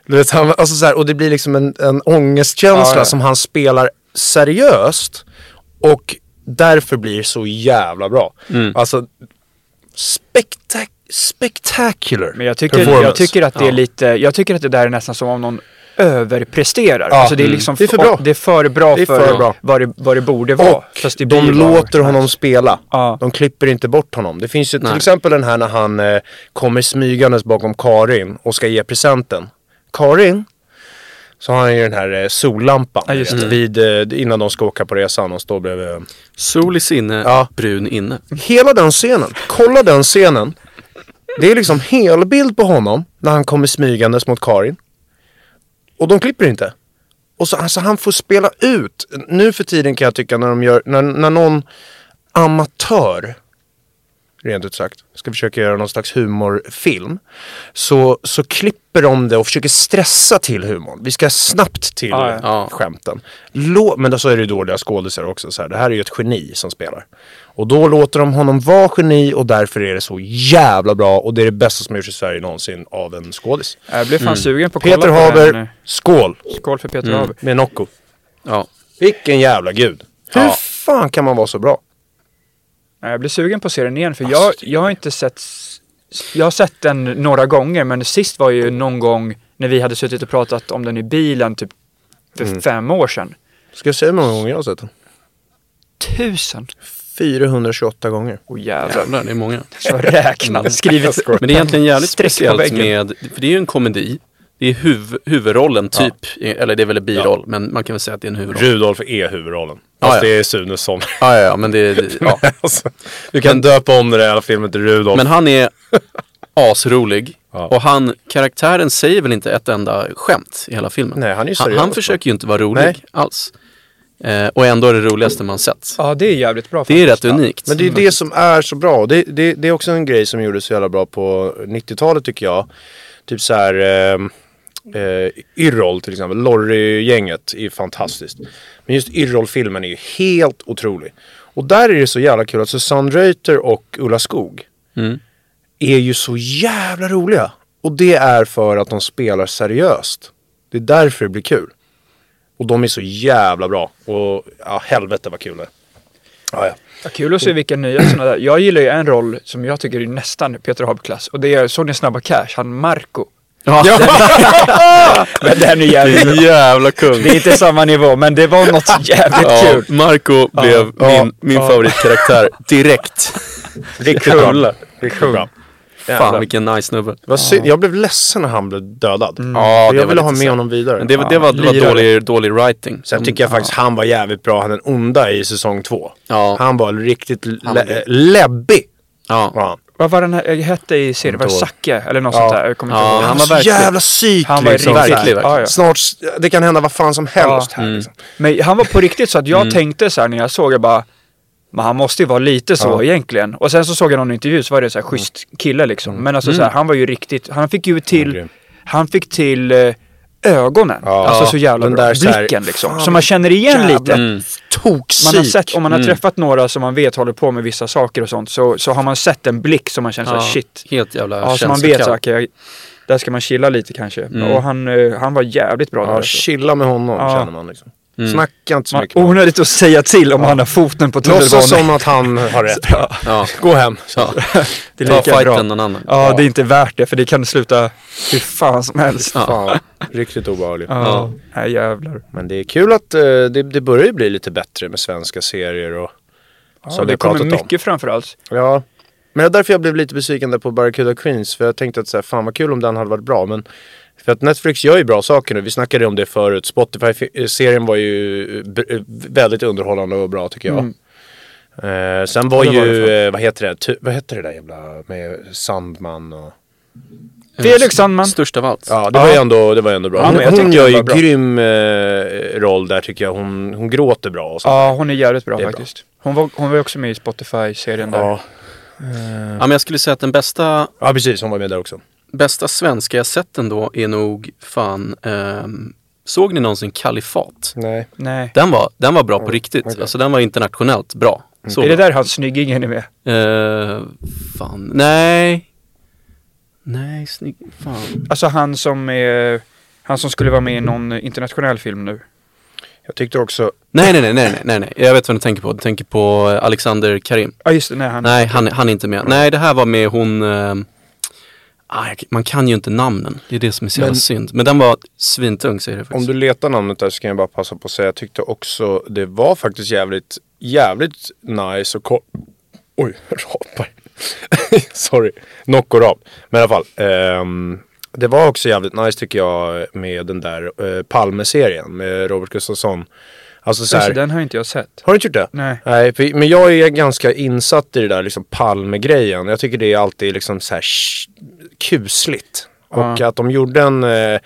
Du vet, han, alltså så här, och det blir liksom en, en ångestkänsla Ja, ja. som han spelar seriöst. Och därför blir så jävla bra. Alltså spektak spectacular Men jag tycker, jag tycker att det är lite, jag tycker att det där är nästan som om någon överpresterar. Ja, alltså det är mm. liksom Det är för bra. det är för bra Det är för, för bra. Vad, det, vad det borde vara. Och Fast det de låter honom spela. Ja. De klipper inte bort honom. Det finns ju till Nej. exempel den här när han eh, kommer smygandes bakom Karin och ska ge presenten. Karin, så har han ju den här eh, sollampan Ja, vid, eh, innan de ska åka på resan och står bredvid. Sol i sinne, Ja. brun inne. Hela den scenen, kolla den scenen. Det är liksom helbild på honom när han kommer smygandes mot Karin. Och de klipper inte. Och så alltså, han får spela ut. Nu för tiden kan jag tycka när de gör, när, när någon amatör, rent ut sagt, ska försöka göra någon slags humorfilm. Så, så klipper de det och försöker stressa till humorn. Vi ska snabbt till Ja, ja. Skämten. Lå- men då så är det ju dåliga skådisar också. Så här. Det här är ju ett geni som spelar. Och då låter de honom vara geni och därför är det så jävla bra. Och det är det bästa som har gjorts i Sverige någonsin av en skådis. Jag blev fan sugen på att kolla Peter på den. Haber, skål! Skål för Peter Haber. Med Nocco. Ja. Vilken jävla gud. Hur Ja. fan kan man vara så bra? Nej, Jag blir sugen på att se den igen för jag, jag har inte sett Jag har sett den några gånger men sist var ju någon gång när vi hade suttit och pratat om den i bilen typ för Mm. fem år sedan. Ska jag säga hur många gånger jag har sett den? Tusen! 428 gånger. Åh jävlar. Jävlar, det är många. Så räknat, skrivit Men det är egentligen jävligt speciellt med, för det är ju en komedi. Det är huv, huvudrollen typ, eller det är väl en biroll, men man kan väl säga att det är en huvudroll. Rudolf är huvudrollen. Ja, Fast ja. det är Sunes son. Ja, ja, ja, men det, det- ja. alltså, du kan döpa om den här filmen till Rudolf. Men han är asrolig. Ja. Och han, karaktären säger väl inte ett enda skämt i hela filmen. Nej, han är ju han, seriös. han försöker ju inte vara rolig Nej. alls. Eh, och ändå är det roligaste man sett. Ja det är jävligt bra Det är rätt unikt. Men det är det som är så bra. Det, det, det är också en grej som gjordes så jävla bra på 90-talet tycker jag. Typ så här eh, eh, Yrrol till exempel. Lorry-gänget är fantastiskt. Men just Yrrol-filmen är ju helt otrolig. Och där är det så jävla kul att Susanne Reuter och Ulla Skog Mm. är ju så jävla roliga. Och det är för att de spelar seriöst. Det är därför det blir kul. Och de är så jävla bra. Och ja, helvete vad kul det är. Ja, ja. Ja, kul att se vilka nya sådana där. Jag gillar ju en roll som jag tycker är nästan Peter Haber-klass. Och det är Sonja Snabba Cash, han Marco. Ja, Men den är jävligt jävla kung. Det är inte samma nivå, men det var något jävligt Ja, kul. Marco blev Ja. min, min Ja. favoritkaraktär direkt. Riktigt bra. Riktigt bra. Fan vilken nice snubbe. Det. Jag blev ledsen när han blev dödad. Ja, För det jag ville ha med så. honom vidare. Men det, var- det var, det var dålig, dålig writing. Sen tycker jag faktiskt han var jävligt bra, han den onda i säsong två. Ja. Han var riktigt Han le- läbbig. Ja. Vad var den här, hette i serien? Var det. Zacke? Eller något Ja. sånt där? Jag kommer inte Ja, ihåg. han var så verkligen- jävla psyk Han var liksom. riktigt- här. ja, ja. Snart, det kan hända vad fan som helst här Mm. liksom. Men han var på riktigt så att jag tänkte så här när jag såg, jag bara men han måste ju vara lite så Ja. egentligen. Och sen så såg jag någon intervju så var det så här schysst kille liksom. Men alltså så här, han var ju riktigt, han fick ju till, han fick till eh, ögonen. Ja. Alltså så jävla Den bra. där så här, Blicken liksom. fan, Så man känner igen lite. Mm. Toksik. Man har sett, om man har träffat några som man vet håller på med vissa saker och sånt så, så har man sett en blick som man känner Ja, såhär shit. Helt jävla Ja, så man vet känslokall. så okej, jag- där ska man chilla lite kanske. Och han, eh, han var jävligt bra där. Ja, alltså. chilla med honom Ja. känner man liksom. Snacka inte så Man, mycket onödigt att säga till om han har foten på Låtsas tunnelbanan. som att han har rätt. Ja. Gå hem. Ja. Det är Ta lika bra. någon annan. Ja, det är inte värt det för det kan sluta hur fan som helst. Ja, Fan, riktigt obehagligt. ja. Nej, jävlar. Men det är kul att eh, det, det börjar ju bli lite bättre med svenska serier och Ja, som vi det kommer pratat om. mycket framförallt. Ja. Men det är därför jag blev lite besviken där på Barracuda Queens. För jag tänkte att så här, fan vad kul om den hade varit bra. Men för att Netflix gör ju bra saker nu. Vi snackade om det förut. Spotify-serien var ju b- väldigt underhållande och bra tycker jag. Eh, sen var Ja, var ju, eh, vad heter det? Ty- vad heter det där jävla med Sandman och... Felix Sandman. Störst av allt. Ja, det Ja. var ju ändå, det var ändå bra. Ja, Hon, jag hon gör ju bra. grym eh, roll där tycker jag. Hon, hon gråter bra och så. Ja, hon är jävligt bra är bra. faktiskt. Hon var, hon var ju också med i Spotify-serien där. Ja. Ja, men jag skulle säga att den bästa, ja, precis. Hon var med där också. Bästa svenska jag sett ändå är nog fan, ehm, såg ni någonsin Kalifat? Nej. Nej. Den var, den var bra på riktigt. okej. Alltså den var internationellt bra. Så är det där han snyggingen är med? Eh, fan, nej. Nej, snygg. Fan. Alltså han som är... Han som skulle vara med i någon internationell film nu. Jag tyckte också... Nej, nej, nej, nej, nej, nej. Jag vet vad du tänker på. Du tänker på Alexander Karim. Ja just det, nej han... Nej, han, han är inte med. Nej, det här var med hon... ehm, ah, man kan ju inte namnen. Det är det som är så jävla Men- synd. Men den var svintung säger det Om faktiskt. du letar namnet där så kan jag bara passa på att säga. Jag tyckte också det var faktiskt jävligt, jävligt nice och ko- Oj, rapar. Sorry. Knock och rap. Men i alla fall. ehm, det var också jävligt nice tycker jag med den där uh, Palme-serien med Robert Gustafsson. Alltså så Just här, den har inte jag sett. Har du inte gjort det? Nej. Nej, för, men jag är ganska insatt i det där liksom Palme-grejen. Jag tycker det är alltid liksom så här sh- kusligt. Och Ja. att de gjorde en... Eh,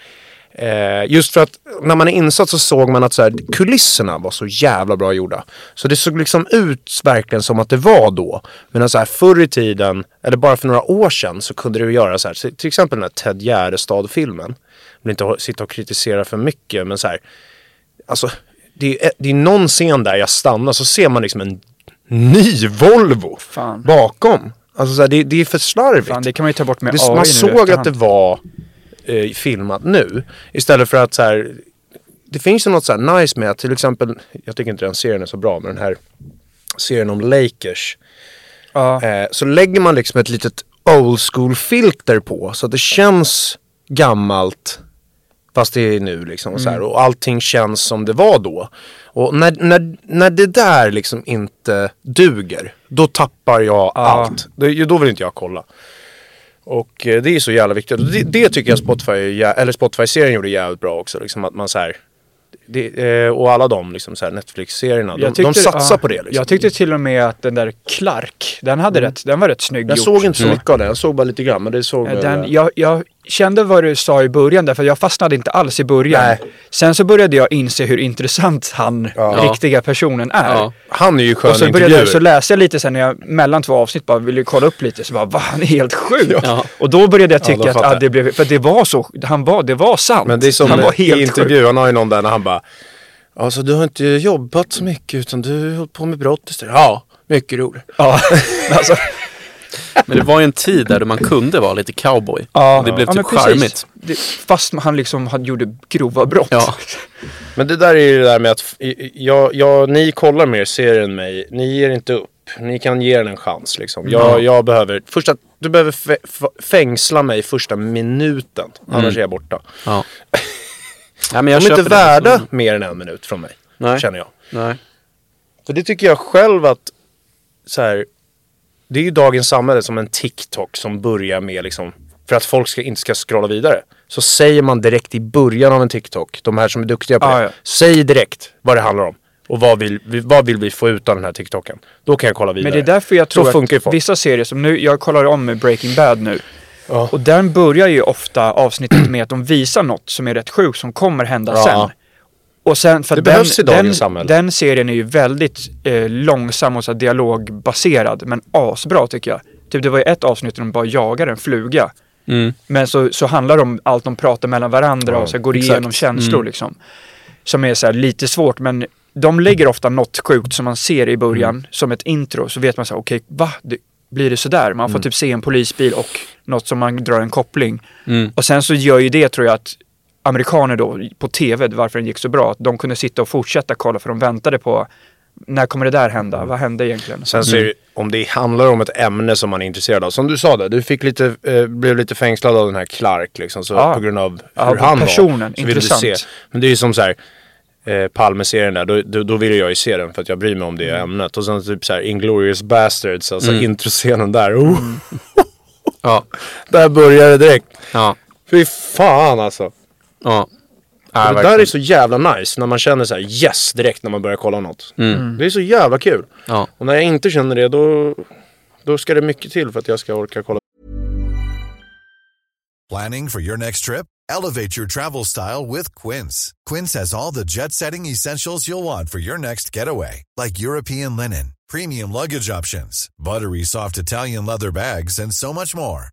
eh, just för att när man är insatt så såg man att så här, kulisserna var så jävla bra gjorda. Så det såg liksom ut verkligen som att det var då. Men så här, förr i tiden, eller bara för några år sedan, så kunde du göra så här. Så, till exempel den här Ted Gärdestad-filmen. Jag vill inte sitta och kritisera för mycket, men så här. Alltså, det är, det är någon scen där jag stannar så ser man liksom en ny Volvo Fan. bakom. Alltså så här, det, det är för slarvigt. Fan, det kan man ju ta bort med Det, AI man såg att det var eh, filmat nu. Istället för att så här. Det finns ju något så här nice med att till exempel. Jag tycker inte den serien är så bra. Men den här serien om Lakers. Ja. Eh, så lägger man liksom ett litet old school filter på. Så att det känns gammalt. Fast det är nu liksom. Och, så här, Mm. och allting känns som det var då. Och när, när, när det där liksom inte duger. Då tappar jag allt. Då, då vill inte jag kolla. Och eh, det är så jävla viktigt. Och Det, det tycker jag Spotify, eller Spotify-serien gjorde jävligt bra också. Liksom att man så här, det, eh, och alla de liksom Netflix-serierna. De, de satsar ja, på det liksom. Jag tyckte till och med att den där Clark, den, hade rätt, den var rätt snygg jag gjort. såg inte så mycket av den. Jag såg bara lite grann. Men det såg Den, jag, jag kände vad du sa i början därför jag fastnade inte alls i början. Nej. Sen så började jag inse hur intressant han, Ja. riktiga personen är. Ja. Han är ju skön Och så började jag, så läste jag lite sen när jag mellan två avsnitt bara ville kolla upp lite så bara va han är helt sjuk. Ja. Och då började jag Ja, tycka att ah, det blev, för det var så, han var, det var sant. Men det är som han var i helt intervju, han har ju någon där när han bara Alltså du har inte jobbat så mycket utan du har hållit på med brott istället. Ja, mycket roligt. Ja, alltså, Men det var ju en tid där man kunde vara lite cowboy. ja, Och det blev ja, typ charmigt. Det, fast han liksom hade, gjorde grova brott. Ja. Men det där är ju det där med att jag, jag, ni kollar mer serier än mig. Ni ger inte upp. Ni kan ge den en chans liksom. Jag, jag behöver, första, du behöver fängsla mig första minuten. Annars är jag borta. ja. ja men jag De är köper inte det. värda Så- mer än en minut från mig. Nej. Känner jag. Nej. För det tycker jag själv att så här, det är ju dagens samhälle som en TikTok som börjar med liksom, för att folk ska, inte ska scrolla vidare. Så säger man direkt i början av en TikTok, de här som är duktiga på Ah, det. ja. Säg direkt vad det handlar om. Och vad vill, vi- vad vill vi få ut av den här TikToken? Då kan jag kolla vidare. Men det är därför jag tror att folk. vissa serier som nu, jag kollar om med Breaking Bad nu. Ja. Och där börjar ju ofta avsnittet med att de visar något som är rätt sjukt som kommer hända Ja. sen. Och sen för Det den, behövs i dagens den, samhälle. den serien är ju väldigt eh, långsam och så dialogbaserad. Men asbra tycker jag. Typ det var ju ett avsnitt där de bara jagar en fluga. Mm. Men så, så handlar det om allt de pratar mellan varandra Ja, och så går exakt. igenom känslor Mm. liksom. Som är så här lite svårt men de lägger ofta något sjukt som man ser i början Mm. som ett intro. Så vet man så här, okej, va? Det, blir det sådär? Man får Mm. typ se en polisbil och något som man drar en koppling. Mm. Och sen så gör ju det tror jag att amerikaner då på tv, varför den gick så bra, att de kunde sitta och fortsätta kolla för de väntade på när kommer det där hända? Vad hände egentligen? Sen så är det, om det handlar om ett ämne som man är intresserad av. Som du sa där, du fick lite, eh, blev lite fängslad av den här Clark liksom. Så Ja. på grund av Ja, hur han personen, var. Intressant. Men det är ju som så här. Eh, Palme-serien där, då, då, då vill jag ju se den för att jag bryr mig om det Mm. ämnet. Och sen typ så här Inglourious Bastards, alltså Mm. introscenen där. Oh, Mm. Ja. Där börjar det direkt. Ja. Fy fan alltså. Ja. Och det verkligen. där är så jävla nice när man känner så här yes direkt när man börjar kolla något. Mm. Det är så jävla kul. Ja. Och när jag inte känner det då, då ska det mycket till för att jag ska orka kolla Planning for your next trip? Elevate your travel style with Quince. Quince has all the jet setting essentials you'll want for your next getaway, like European linen, premium luggage options, buttery soft Italian leather bags, and so much more.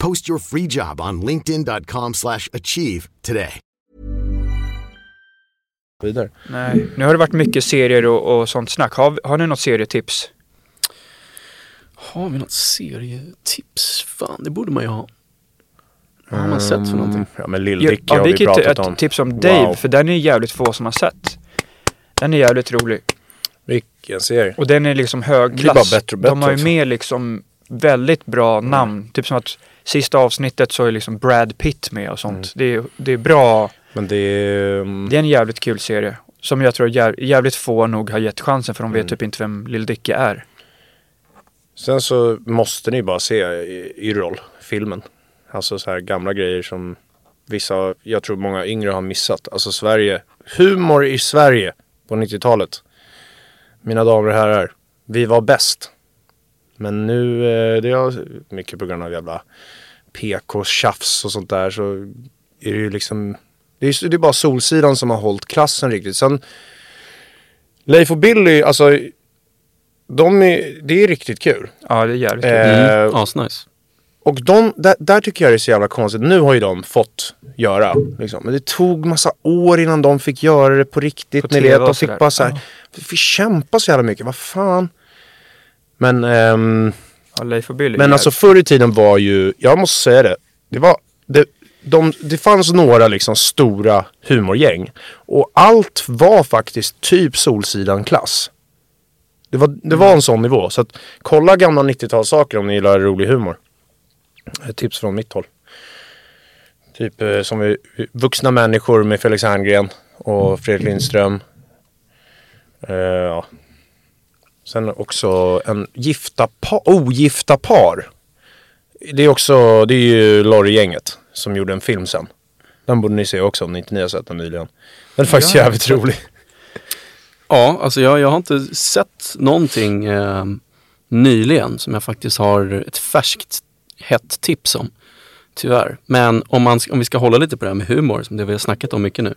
Post your free job on linkedin.com/achieve slash achieve today. vidare. Nej. Nu har det varit mycket serier och, och sånt snack. Har, har ni något serietips? Har vi något serietips? Fan, det borde man ju ha. Vad har man sett för någonting? Ja men Lill Ja, har vi pratat ta om. ett tips om Dave, Wow. för den är jävligt få som har sett. Den är jävligt rolig. Vilken serie. Och den är liksom blir bara högklass. bättre och bättre De har ju också. med liksom väldigt bra namn. Typ som att sista avsnittet så är liksom Brad Pitt med och sånt. Mm. Det, är, det är bra. Men det är... mm, Det är en jävligt kul serie. Som jag tror jä, jävligt få nog har gett chansen för de vet Mm. typ inte vem Lill Dicky är. Sen så måste ni bara se Yrrol, filmen. Alltså så här gamla grejer som vissa, jag tror många yngre har missat. Alltså Sverige, humor i Sverige på 90-talet. Mina damer och herrar, vi var bäst. Men nu, eh, det är mycket på grund av jävla PK-tjafs och sånt där så är det ju liksom, det är, det är bara Solsidan som har hållit klassen riktigt. Sen Leif och Billy, alltså de är, det är riktigt kul. Ja, det är jävligt kul. Eh, Mm. Asnice. och de, där, där tycker jag det är så jävla konstigt. Nu har ju de fått göra. Liksom. Men det tog massa år innan de fick göra det på riktigt. På Ni vet, och de fick bara så här, Ja. vi fick kämpa så jävla mycket. Vad fan. Men, ehm, Ja, Leif och Billy. men alltså förr i tiden var ju, jag måste säga det. Det var, det, de, det fanns några liksom stora humorgäng. Och allt var faktiskt typ Solsidan-klass. Det var, det var en sån nivå. Så att kolla gamla 90-talssaker om ni gillar rolig humor. Ett tips från mitt håll. Typ eh, som vi, Vuxna människor med Felix Herngren och Fredrik Lindström. Eh, ja. Sen också en gifta par, ogifta par. Det är också, det är ju Lorry-gänget som gjorde en film sen. Den borde ni se också om ni inte ni har sett den nyligen. Den är faktiskt Ja. jävligt rolig. Ja, alltså jag, jag har inte sett någonting eh, nyligen som jag faktiskt har ett färskt hett tips om. Tyvärr. Men om, man, om vi ska hålla lite på det här med humor, som det vi har snackat om mycket nu.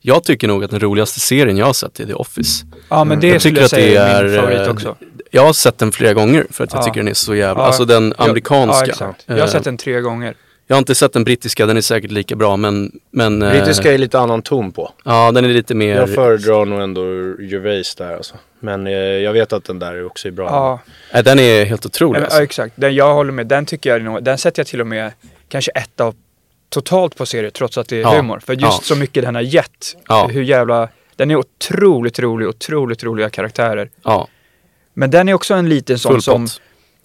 Jag tycker nog att den roligaste serien jag har sett är The Office. Ja men det Jag skulle tycker jag att det säga är min är, favorit eh, också. Jag har sett den flera gånger för att jag Ja. tycker den är så jävla, Ja. alltså den amerikanska. Ja, exakt. Jag har sett den tre gånger. jag har inte sett den brittiska, den är säkert lika bra men, men eh, Brittiska är lite annan ton på. Ja, den är lite mer... Jag föredrar nog ändå Gervais där alltså. Men eh, jag vet att den där också är bra. Ja, Nej, den är helt otrolig ja, alltså. exakt. Den jag håller med, den tycker jag är nog, den sätter jag till och med kanske ett av totalt på serier trots att det är Ja. humor. För just Ja. så mycket den har gett. Ja. Hur jävla, den är otroligt rolig, otroligt roliga karaktärer. Ja, Men den är också en liten sån som,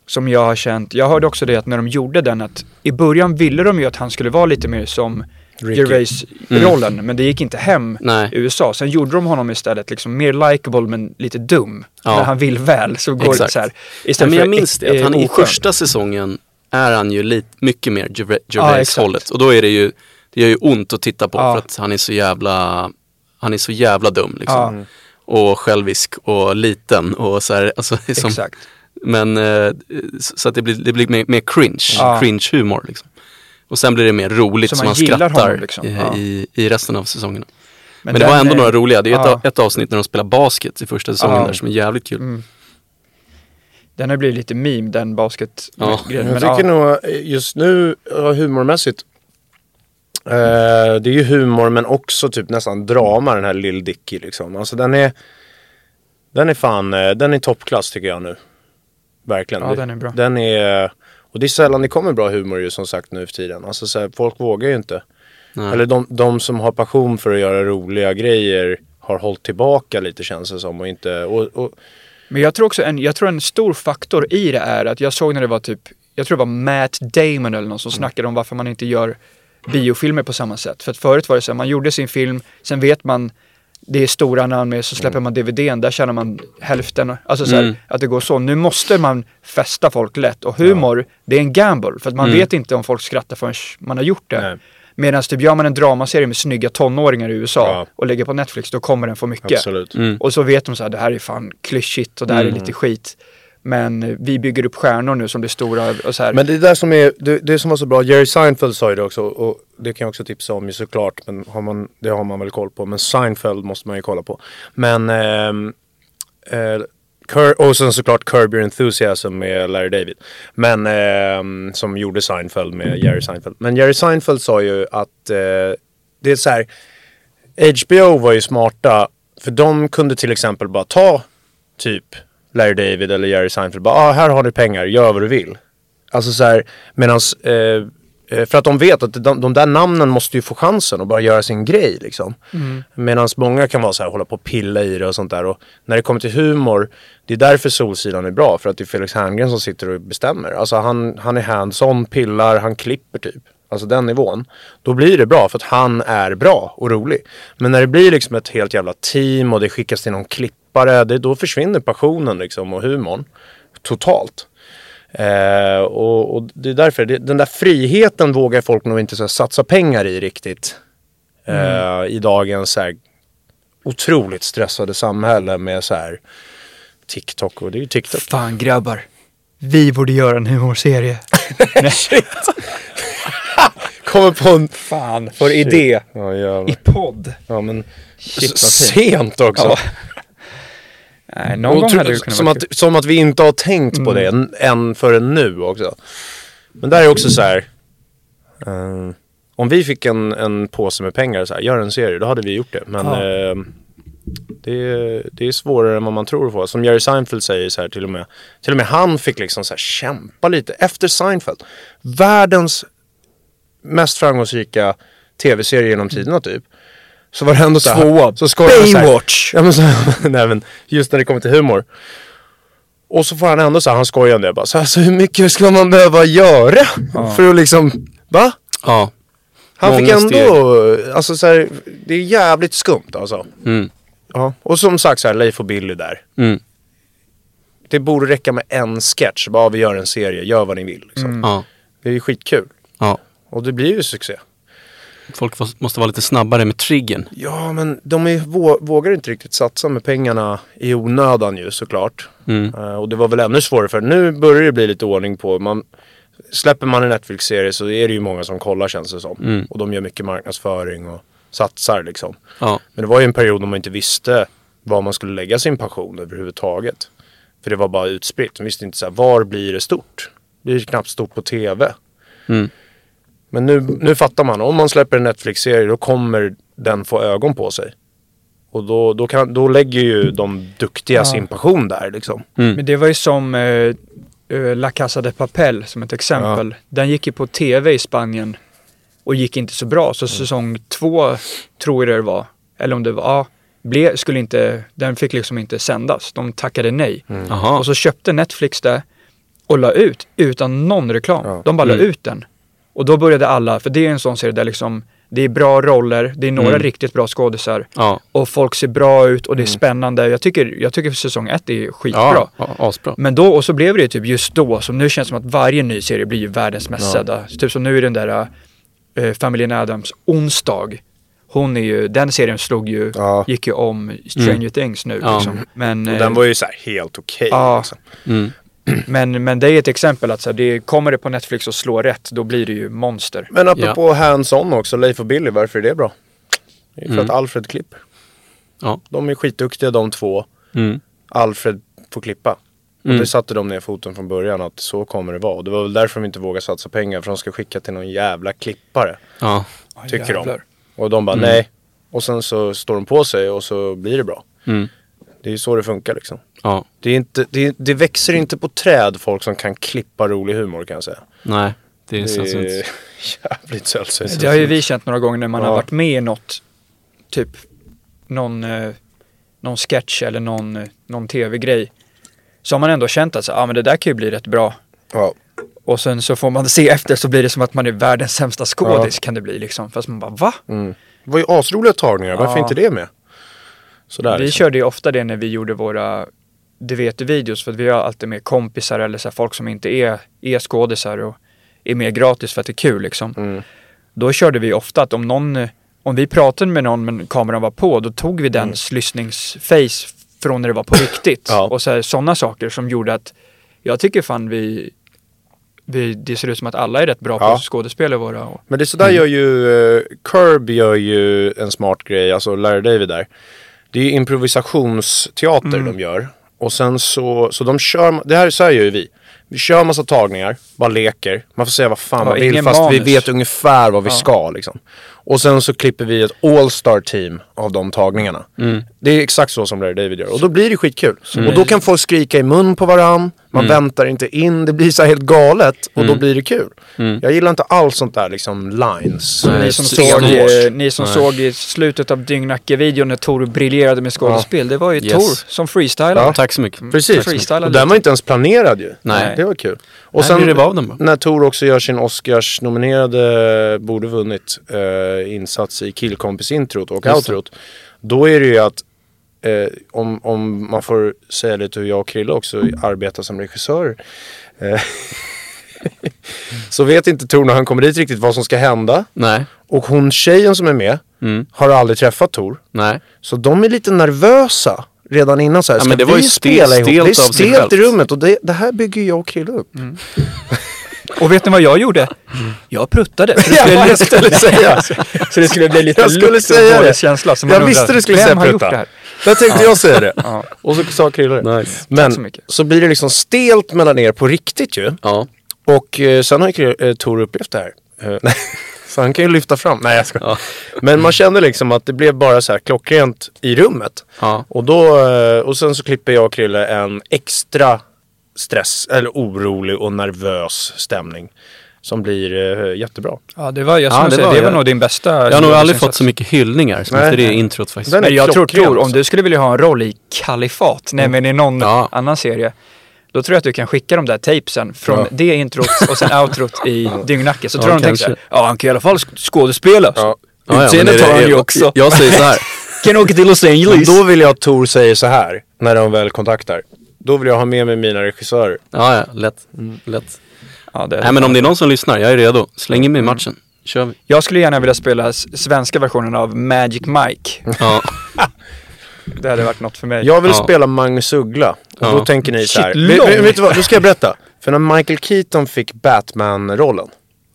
som jag har känt, jag hörde också det att när de gjorde den att i början ville de ju att han skulle vara lite mer som Ricky. Gervais-rollen, men det gick inte hem Mm. Nej. i USA. Sen gjorde de honom istället liksom mer likable men lite dum. Ja. När han vill väl så går Exakt. det så här. Ja, Istället men jag minns det, att han i första säsongen är han ju lite, mycket mer. Gervais-hållet. och då är det ju, det gör ju ont att titta på Ja. för att han är så jävla, han är så jävla dum liksom. Ja. Och självisk och liten och så här, alltså, det är som, Exakt. Men eh, så att det blir, det blir mer, mer cringe, Ja. cringe-humor liksom. Och sen blir det mer roligt Så så man man, skrattar honom, liksom. i, Ja. i, i resten av säsongerna. Men, det den var ändå är- några roliga, det är ett, Ja. ett avsnitt när de spelar basket i första säsongen Ja. där som är jävligt kul. Mm. Den har blivit lite meme, den basketgrejen. Ja. Men Jag ja. tycker nog eh, just nu ja, humormässigt. Eh, det är ju humor men också typ nästan drama den här Lill Dicky liksom. Alltså den är Den är fan, eh, den är toppklass tycker jag nu. Verkligen. Ja, den är bra. Den är Och det är sällan det kommer bra humor ju som sagt nu för tiden. Alltså så här, folk vågar ju inte. Nej. Eller de, de som har passion för att göra roliga grejer har hållit tillbaka lite känns det som och inte och, och Men jag tror också en, jag tror en stor faktor i det är att jag såg när det var typ, jag tror det var Matt Damon eller någon som snackade om varför man inte gör biofilmer på samma sätt. För att förut var det så här, man gjorde sin film, sen vet man det är stora namn med, så släpper man DVDn, där tjänar man hälften. Alltså så här, Mm. att det går så. Nu måste man fästa folk lätt. Och humor, det är en gamble. För att man vet inte om folk skrattar förrän man har gjort det. Nej. Medan typ gör man en dramaserie med snygga tonåringar i USA Ja. och lägger på Netflix, då kommer den få mycket. Mm. Och så vet de så här, det här är fan klyschigt och det här Mm. är lite skit. Men vi bygger upp stjärnor nu som blir stora och så här. Men det är där som är, det, det som var så bra, Jerry Seinfeld sa ju det också och det kan jag också tipsa om ju såklart, men har man, det har man väl koll på. Men Seinfeld måste man ju kolla på. Men, ehm, eh, eh, och sen såklart Curb Your Enthusiasm med Larry David. Men, eh, som gjorde Seinfeld med Jerry Seinfeld. Men Jerry Seinfeld sa ju att eh, det är så här, HBO var ju smarta, för de kunde till exempel bara ta typ Larry David eller Jerry Seinfeld. Bara, ah, här har du pengar, gör vad du vill. Alltså så här, medans, eh, eh, för att de vet att de, de där namnen måste ju få chansen och bara göra sin grej liksom. Mm. Medan många kan vara så här, hålla på och pilla i det och sånt där. Och när det kommer till humor, det är därför Solsidan är bra. För att det är Felix Herngren som sitter och bestämmer. Alltså han, han är hands-on, pillar, han klipper typ. Alltså den nivån. Då blir det bra för att han är bra och rolig. Men när det blir liksom ett helt jävla team och det skickas till någon klippare. Det, då försvinner passionen liksom och humorn. Totalt. Eh, och, och det är därför, det, den där friheten vågar folk nog inte så här, satsa pengar i riktigt. Eh, I dagens så här, otroligt stressade samhälle med så här TikTok och det är ju TikTok. Fan grabbar, vi borde göra en humorserie. Kommer på en Fan, för idé ja, i podd. ja men Shit, sent också. Ja. Nej, någon Och gång hade det kunnat som, att, som att vi inte har tänkt på det än, än förrän nu också. Men där är också så här. eh, om vi fick en, en påse med pengar så här, gör en serie, då hade vi gjort det. Men Ja. eh, det, är- det är svårare än vad man tror på. Som Jerry Seinfeld säger så här, till och med. Till och med han fick liksom så här kämpa lite efter Seinfeld. Världens mest framgångsrika tv-serie genom tiderna typ. Så var det ändå så Tvåa. så här- Baywatch. Ja men, så, nej, men just när det kommer till humor. Och så får han ändå så här, han skojar om det bara. Så, här, så hur mycket ska man behöva göra? För att liksom, va? Ja. Han Många fick ändå, alltså så här, det är jävligt skumt alltså. Mm. Ja. Och som sagt så här, Leif och Billy där. Mm. det borde räcka med en sketch. Bara vi gör en serie, gör vad ni vill. Liksom. Ja. Det är ju skitkul. ja. Och det blir ju succé. Folk måste vara lite snabbare med triggern. Ja, men de är, vå, vågar inte riktigt satsa med pengarna i onödan ju såklart. Mm. Eh, och det var väl ännu svårare för nu börjar det bli lite ordning på. Man, släpper man en Netflix-serie så är det ju många som kollar känns det som. Mm. Och de gör mycket marknadsföring och satsar liksom. Ja. Men det var ju en period då man inte visste var man skulle lägga sin passion överhuvudtaget. För det var bara utspritt. Man visste inte så här, var blir det stort? Det blir knappt stort på tv. Mm. Men nu, nu fattar man, om man släpper en Netflix-serie då kommer den få ögon på sig. Och då, då, kan, då lägger ju de duktiga sin passion där liksom. Men det var ju som eh, eh, La Casa de Papel som ett exempel. Den gick ju på tv i Spanien och gick inte så bra. Så säsong två tror jag det var, eller om det var, ja, ble, skulle inte, den fick liksom inte sändas. De tackade nej. Jaha. Och så köpte Netflix det och la ut utan någon reklam. De bara la Mm. ut den. Och då började alla, för det är en sån serie där liksom det är bra roller, det är några Mm. riktigt bra skådisar Ja. och folk ser bra ut och det är spännande. Jag tycker, jag tycker säsong ett är skitbra. Ja, ja, asbra. Men då, och så blev det ju typ just då, som nu känns det som att varje ny serie blir ju världens mest sedda. Typ som nu är den där äh, Familjen Adams onsdag. Hon är ju, den serien slog ju, Ja. gick ju om Stranger Things nu Ja. liksom. Men, Och eh, den var ju så här helt okej. Ja. liksom. Mm. men, men det är ett exempel att så här, det, kommer det på Netflix och slår rätt, då blir det ju monster. Men apropå hands-on också, Leif och Billy, varför är det bra? Det är för Mm. att Alfred klipper. Ja. De är skitduktiga de två. Mm. Alfred får klippa. Och Mm. det satte de ner foten från början att så kommer det vara. Och det var väl därför de inte vågade satsa pengar. För de ska skicka till någon jävla klippare. Ja. Tycker de. jävlar. Och de bara nej. Och sen så står de på sig och så blir det bra. Mm. Det är ju så det funkar liksom. Ja. Det, är inte, det, det växer inte på träd folk som kan klippa rolig humor kan jag säga. Nej, det är Det sällsynt. är jävligt sällsynt. Det har ju vi känt några gånger när man Ja. har varit med i något, typ någon, eh, någon sketch eller någon, eh, någon tv-grej. Så har man ändå känt att så, ah, men det där kan ju bli rätt bra. Ja. Och sen så får man se efter så blir det som att man är världens sämsta skådis kan det bli liksom. Fast man bara va? Det var ju asroliga tagningar, varför Ja. inte det med? Sådär vi liksom. körde ju ofta det när vi gjorde våra det vet du videos för att vi har alltid med kompisar eller så folk som inte är, är skådisar och är med gratis för att det är kul liksom. Mm. Då körde vi ofta att om någon, om vi pratade med någon men kameran var på, då tog vi dens lyssningsface från när det var på riktigt. Ja. Och sådana saker som gjorde att jag tycker fan vi, vi, det ser ut som att alla är rätt bra Ja. på skådespel i våra. Och, Men det är sådär gör ju, uh, Curb gör ju en smart grej, alltså Larry David där. Det är improvisationsteater de gör. Och sen så, så de kör, det här, så här gör ju vi. Vi kör massa tagningar, bara leker. Man får säga vad fan Ja, man vill fast vi manus. vet ungefär vad vi ska liksom. Och sen så klipper vi ett all-star team av de tagningarna. Det är exakt så som Larry David gör. Och då blir det skitkul. Och då kan folk skrika i mun på varann. Man väntar inte in. Det blir så här helt galet. Och då blir det kul. Jag gillar inte alls sånt där liksom lines. Så Nej, ni som, såg, eh, ni som såg i slutet av Dyngnacke-videon när Tor briljerade med skådespel, det var ju Yes. Tor som freestylade. Ja. Tack så mycket. Precis. Freestyla Och den var inte ens planerad ju. Nej. Det var kul. Och sen när Tor också gör sin Oscars-nominerade, borde vunnit, eh, insats i Killkompis-introt och Just outrot. Då är det ju att, eh, om, om man får säga lite hur jag och Krille också arbetar som regissörer. Eh, så vet inte Tor när han kommer dit riktigt vad som ska hända. Nej. Och hon tjejen som är med Mm. har aldrig träffat Tor. Nej. Så de är lite nervösa redan innan så här. Ja, ska men det var vi ju stel- spela ihop? stelt Det är stelt i rummet och det, det här bygger jag och Krille upp. Och vet ni vad jag gjorde? Jag pruttade. Så det skulle, Ja, jag skulle säga. så det skulle bli lite lukt och dålig känsla. Jag visste det skulle säga har gjort prutta. Där tänkte jag säga det. Och så sa Krille det. Nice. Men så så, blir det liksom stelt mellan er på riktigt ju. Ja. Och eh, sen har ju Krille- eh, Tor upplevt det här. Eh, så han kan ju lyfta fram. Nej jag ska. Ja. Men man kände liksom att det blev bara så här klockrent i rummet. Ja. Och, då, eh, och sen så klipper jag och Krille en extra stress, eller orolig och nervös stämning. Som blir eh, jättebra. Ja, det var, jag Ja, det säga, var- det var jag- nog din bästa. Jag har nog aldrig fått så mycket hyllningar som Nej. efter det introt faktiskt. Den är Men jag tror, tror om du skulle vilja ha en roll i Kalifat, nämligen i någon Ja. annan serie. Då tror jag att du kan skicka de där tapesen från Ja. det introt och sen outrot i Dyngnacke. Så Ja, tror jag de tänker såhär, ja han kan i alla fall sk- skådespela. Ja. Ja, ja, men Utseendet har han ju jag- också. Jag säger så här. Kan åka till Los Men Angeles. då vill jag att Tor säger så här, när de väl kontaktar. då vill jag ha med mig mina regissörer. Ja, ja, lätt. Mm. lätt. Ja, det, Nej men om det är någon som lyssnar, jag är redo. Släng in mig i matchen. Kör vi. Jag skulle gärna vilja spela svenska versionen av Magic Mike. Ja. Det hade varit något för mig. Jag vill Ja. spela Magnus Uggla. Och Ja. då tänker ni så här. Shit, Vet, du vad, nu ska jag berätta. För när Michael Keaton fick Batman-rollen.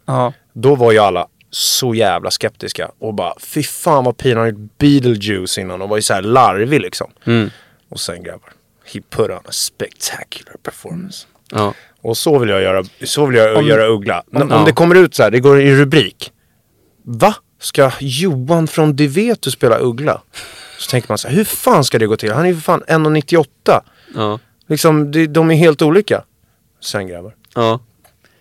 Ja. Då var ju alla så jävla skeptiska. Och bara, fy fan vad pinade han gjort Beetlejuice innan. Och var ju så här larvig liksom. Mm. Och sen grabbar. He put on a spectacular performance. ja. Och så vill jag göra, så vill jag Om- göra Uggla. Om, om ja. det kommer ut så här, det går i rubrik. Va? Ska Johan från Divetu spela Uggla? Så tänker man så här, hur fan ska det gå till? Han är ju för fan 1,98. Ja. Liksom, de, de är helt olika. Sen grabbar. Ja.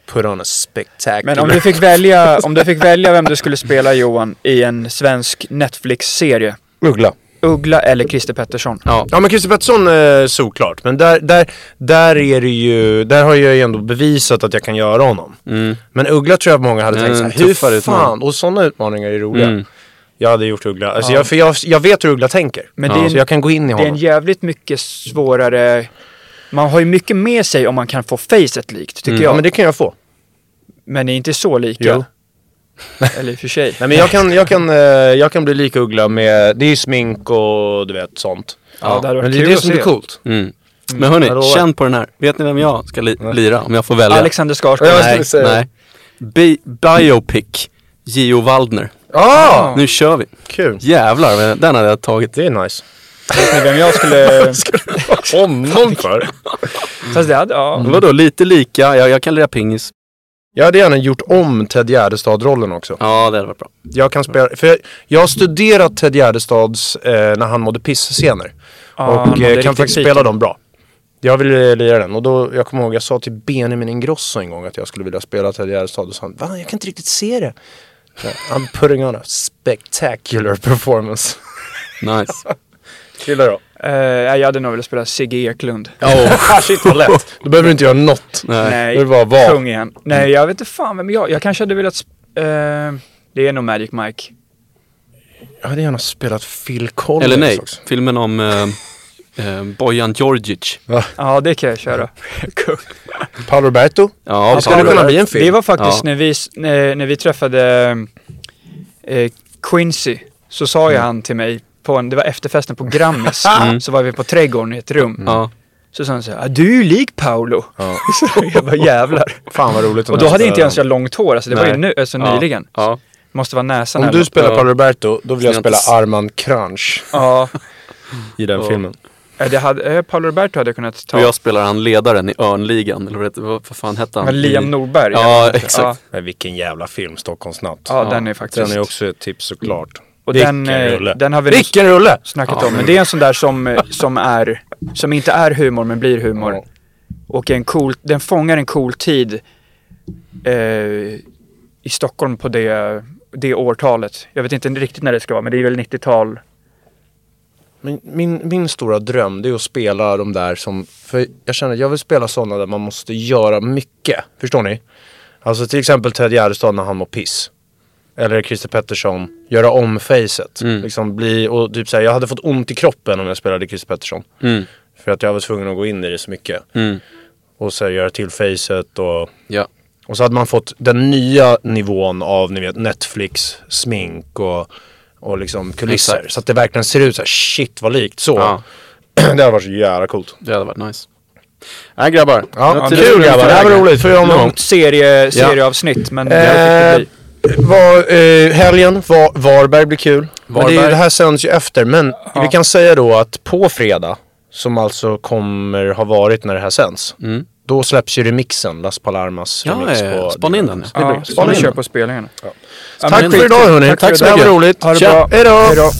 Put on a spectacular. Men om du fick välja, om du fick välja vem du skulle spela Johan i en svensk Netflix-serie. Uggla. Uggla eller Christer Pettersson? Ja. Ja men Christer Pettersson eh, såklart. Men där, där, där är det ju, där har jag ju ändå bevisat att jag kan göra honom. Mm. Men Uggla tror jag att många hade Ja, tänkt såhär, hur fan? utmaning. Och sådana utmaningar är roliga. Mm. Jag hade gjort Uggla. Alltså jag, för jag, jag vet hur Uggla tänker. Men Ja. det, är Så en, jag kan gå in i det är en honom. jävligt mycket svårare... Man har ju mycket med sig om man kan få facet likt, tycker Mm. jag. Ja Men, men det kan jag få. det är inte så lika. Jo. Eller i och för sig. Nej men jag kan, jag kan, eh, jag kan bli lika Uggla med, det är ju smink och du vet sånt. Ja, det hade varit Men det är det som är se. coolt. Mm. Men hörni, lovar. känn på den här. Vet ni vem jag ska li- lira om jag får välja? Alexander Skarsgård. Ja, Nej, skulle det. nej. Bi- biopic. Gio Waldner. Ah! Nu kör vi. Kul. Jävlar, den hade jag tagit. Det är nice. Vet ni vem jag skulle... Honom för? Fast det hade, ja. Vadå, lite lika. Jag, jag kan lira pingis. Jag hade gärna gjort om Ted Gärdestad-rollen också. Ja, det hade varit bra. Jag kan spela, för jag, jag har studerat Ted Gärdestads eh, när han mådde piss-scener. Ja, han och mådde eh, kan faktiskt spela dem bra. Jag ville lira den och då, jag kommer ihåg, jag sa till Benjamin Ingrosso en gång att jag skulle vilja spela Ted Gärdestad och sa han, va? Jag kan inte riktigt se det. I'm putting on a spectacular performance. Nice. Krille då? Eh, jag hade nog velat spela Sigge Eklund. Oh, shit vad lätt. Då behöver du inte göra något. Nej. Nej, Det är bara vad. kung igen. Nej, jag vet inte fan vem jag... Jag kanske hade velat... eh, det är nog Magic Mike. Jag hade gärna spelat Phil Collins Eller nej, också. filmen om eh, eh, Bojan Djordjic. Ja, det kan jag köra. Paolo Roberto? Ja, Det skulle kunna bli en film. Det var faktiskt Ja. när, vi, när, när vi träffade eh, Quincy. Så sa ju han till mig, på en, det var efterfesten på Grammis. Mm. Så var vi på Trädgården i ett rum. Ja. Så sa han så här, "Ah, du är ju lik Paolo. Ja. Så jag bara jävlar. Fan vad roligt. Och då jag hade spelar inte ens jag långt hår, alltså det var ju Nej. nu, alltså Ja. nyligen. Ja. Måste vara näsan Om du något. spelar Ja. Paolo Roberto, då vill jag spela jag inte- Armand Crunch Ja, i den Ja. filmen. det hade, eh, Paolo Roberto hade jag kunnat ta. Och jag spelar han ledaren i Örnligan, eller vad, vad fan hette han? Men Liam Norberg. Ja, exakt. Men vilken jävla film, Stockholmsnatt. Ja, den är faktiskt... Den är också ett tips såklart. Och den, eh, den har vi Vilken rulle! snackat Ja. om. Men det är en sån där som, eh, som är, som inte är humor men blir humor. Ja. Och en cool, den fångar en cool tid eh, i Stockholm på det, det årtalet. Jag vet inte riktigt när det ska vara men det är väl 90-tal. Min, min, min stora dröm det är att spela de där som, för jag känner att jag vill spela sådana där man måste göra mycket. Förstår ni? Alltså till exempel Ted Gärdestad när han mår piss. Eller Christer Pettersson, göra om facet. Mm. Liksom bli, och typ såhär, jag hade fått ont i kroppen om jag spelade Christer Pettersson. Mm. För att jag var tvungen att gå in i det så mycket. Mm. Och så här, göra till facet och Ja. Och så hade man fått den nya nivån av ni vet Netflix, smink och, och liksom kulisser. Exakt. Så att det verkligen ser ut så här, shit vad likt så. Ja. det hade varit så jävla coolt. Det hade varit nice. Nej grabbar. Ja, kul det grabbar, det här var roligt. Får göra någon serie, serieavsnitt men det Eh, fick det bli. Var, eh, helgen, var, Varberg blir kul. Men det, Varberg. det här sänds ju efter. Men vi kan säga då att på fredag, som alltså kommer ha varit när det här sänds. Mm. Då släpps ju remixen, Las Palmas Ja, remix ja, ja. på Spana in den. Det Ja, så spana in kör den. på spelningarna. Ja, Tack men för idag hörni. Tack för det här idag. var roligt. Ha det Tja. bra. Hej då. Hej då.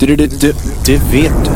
Det, det, det, det vet du.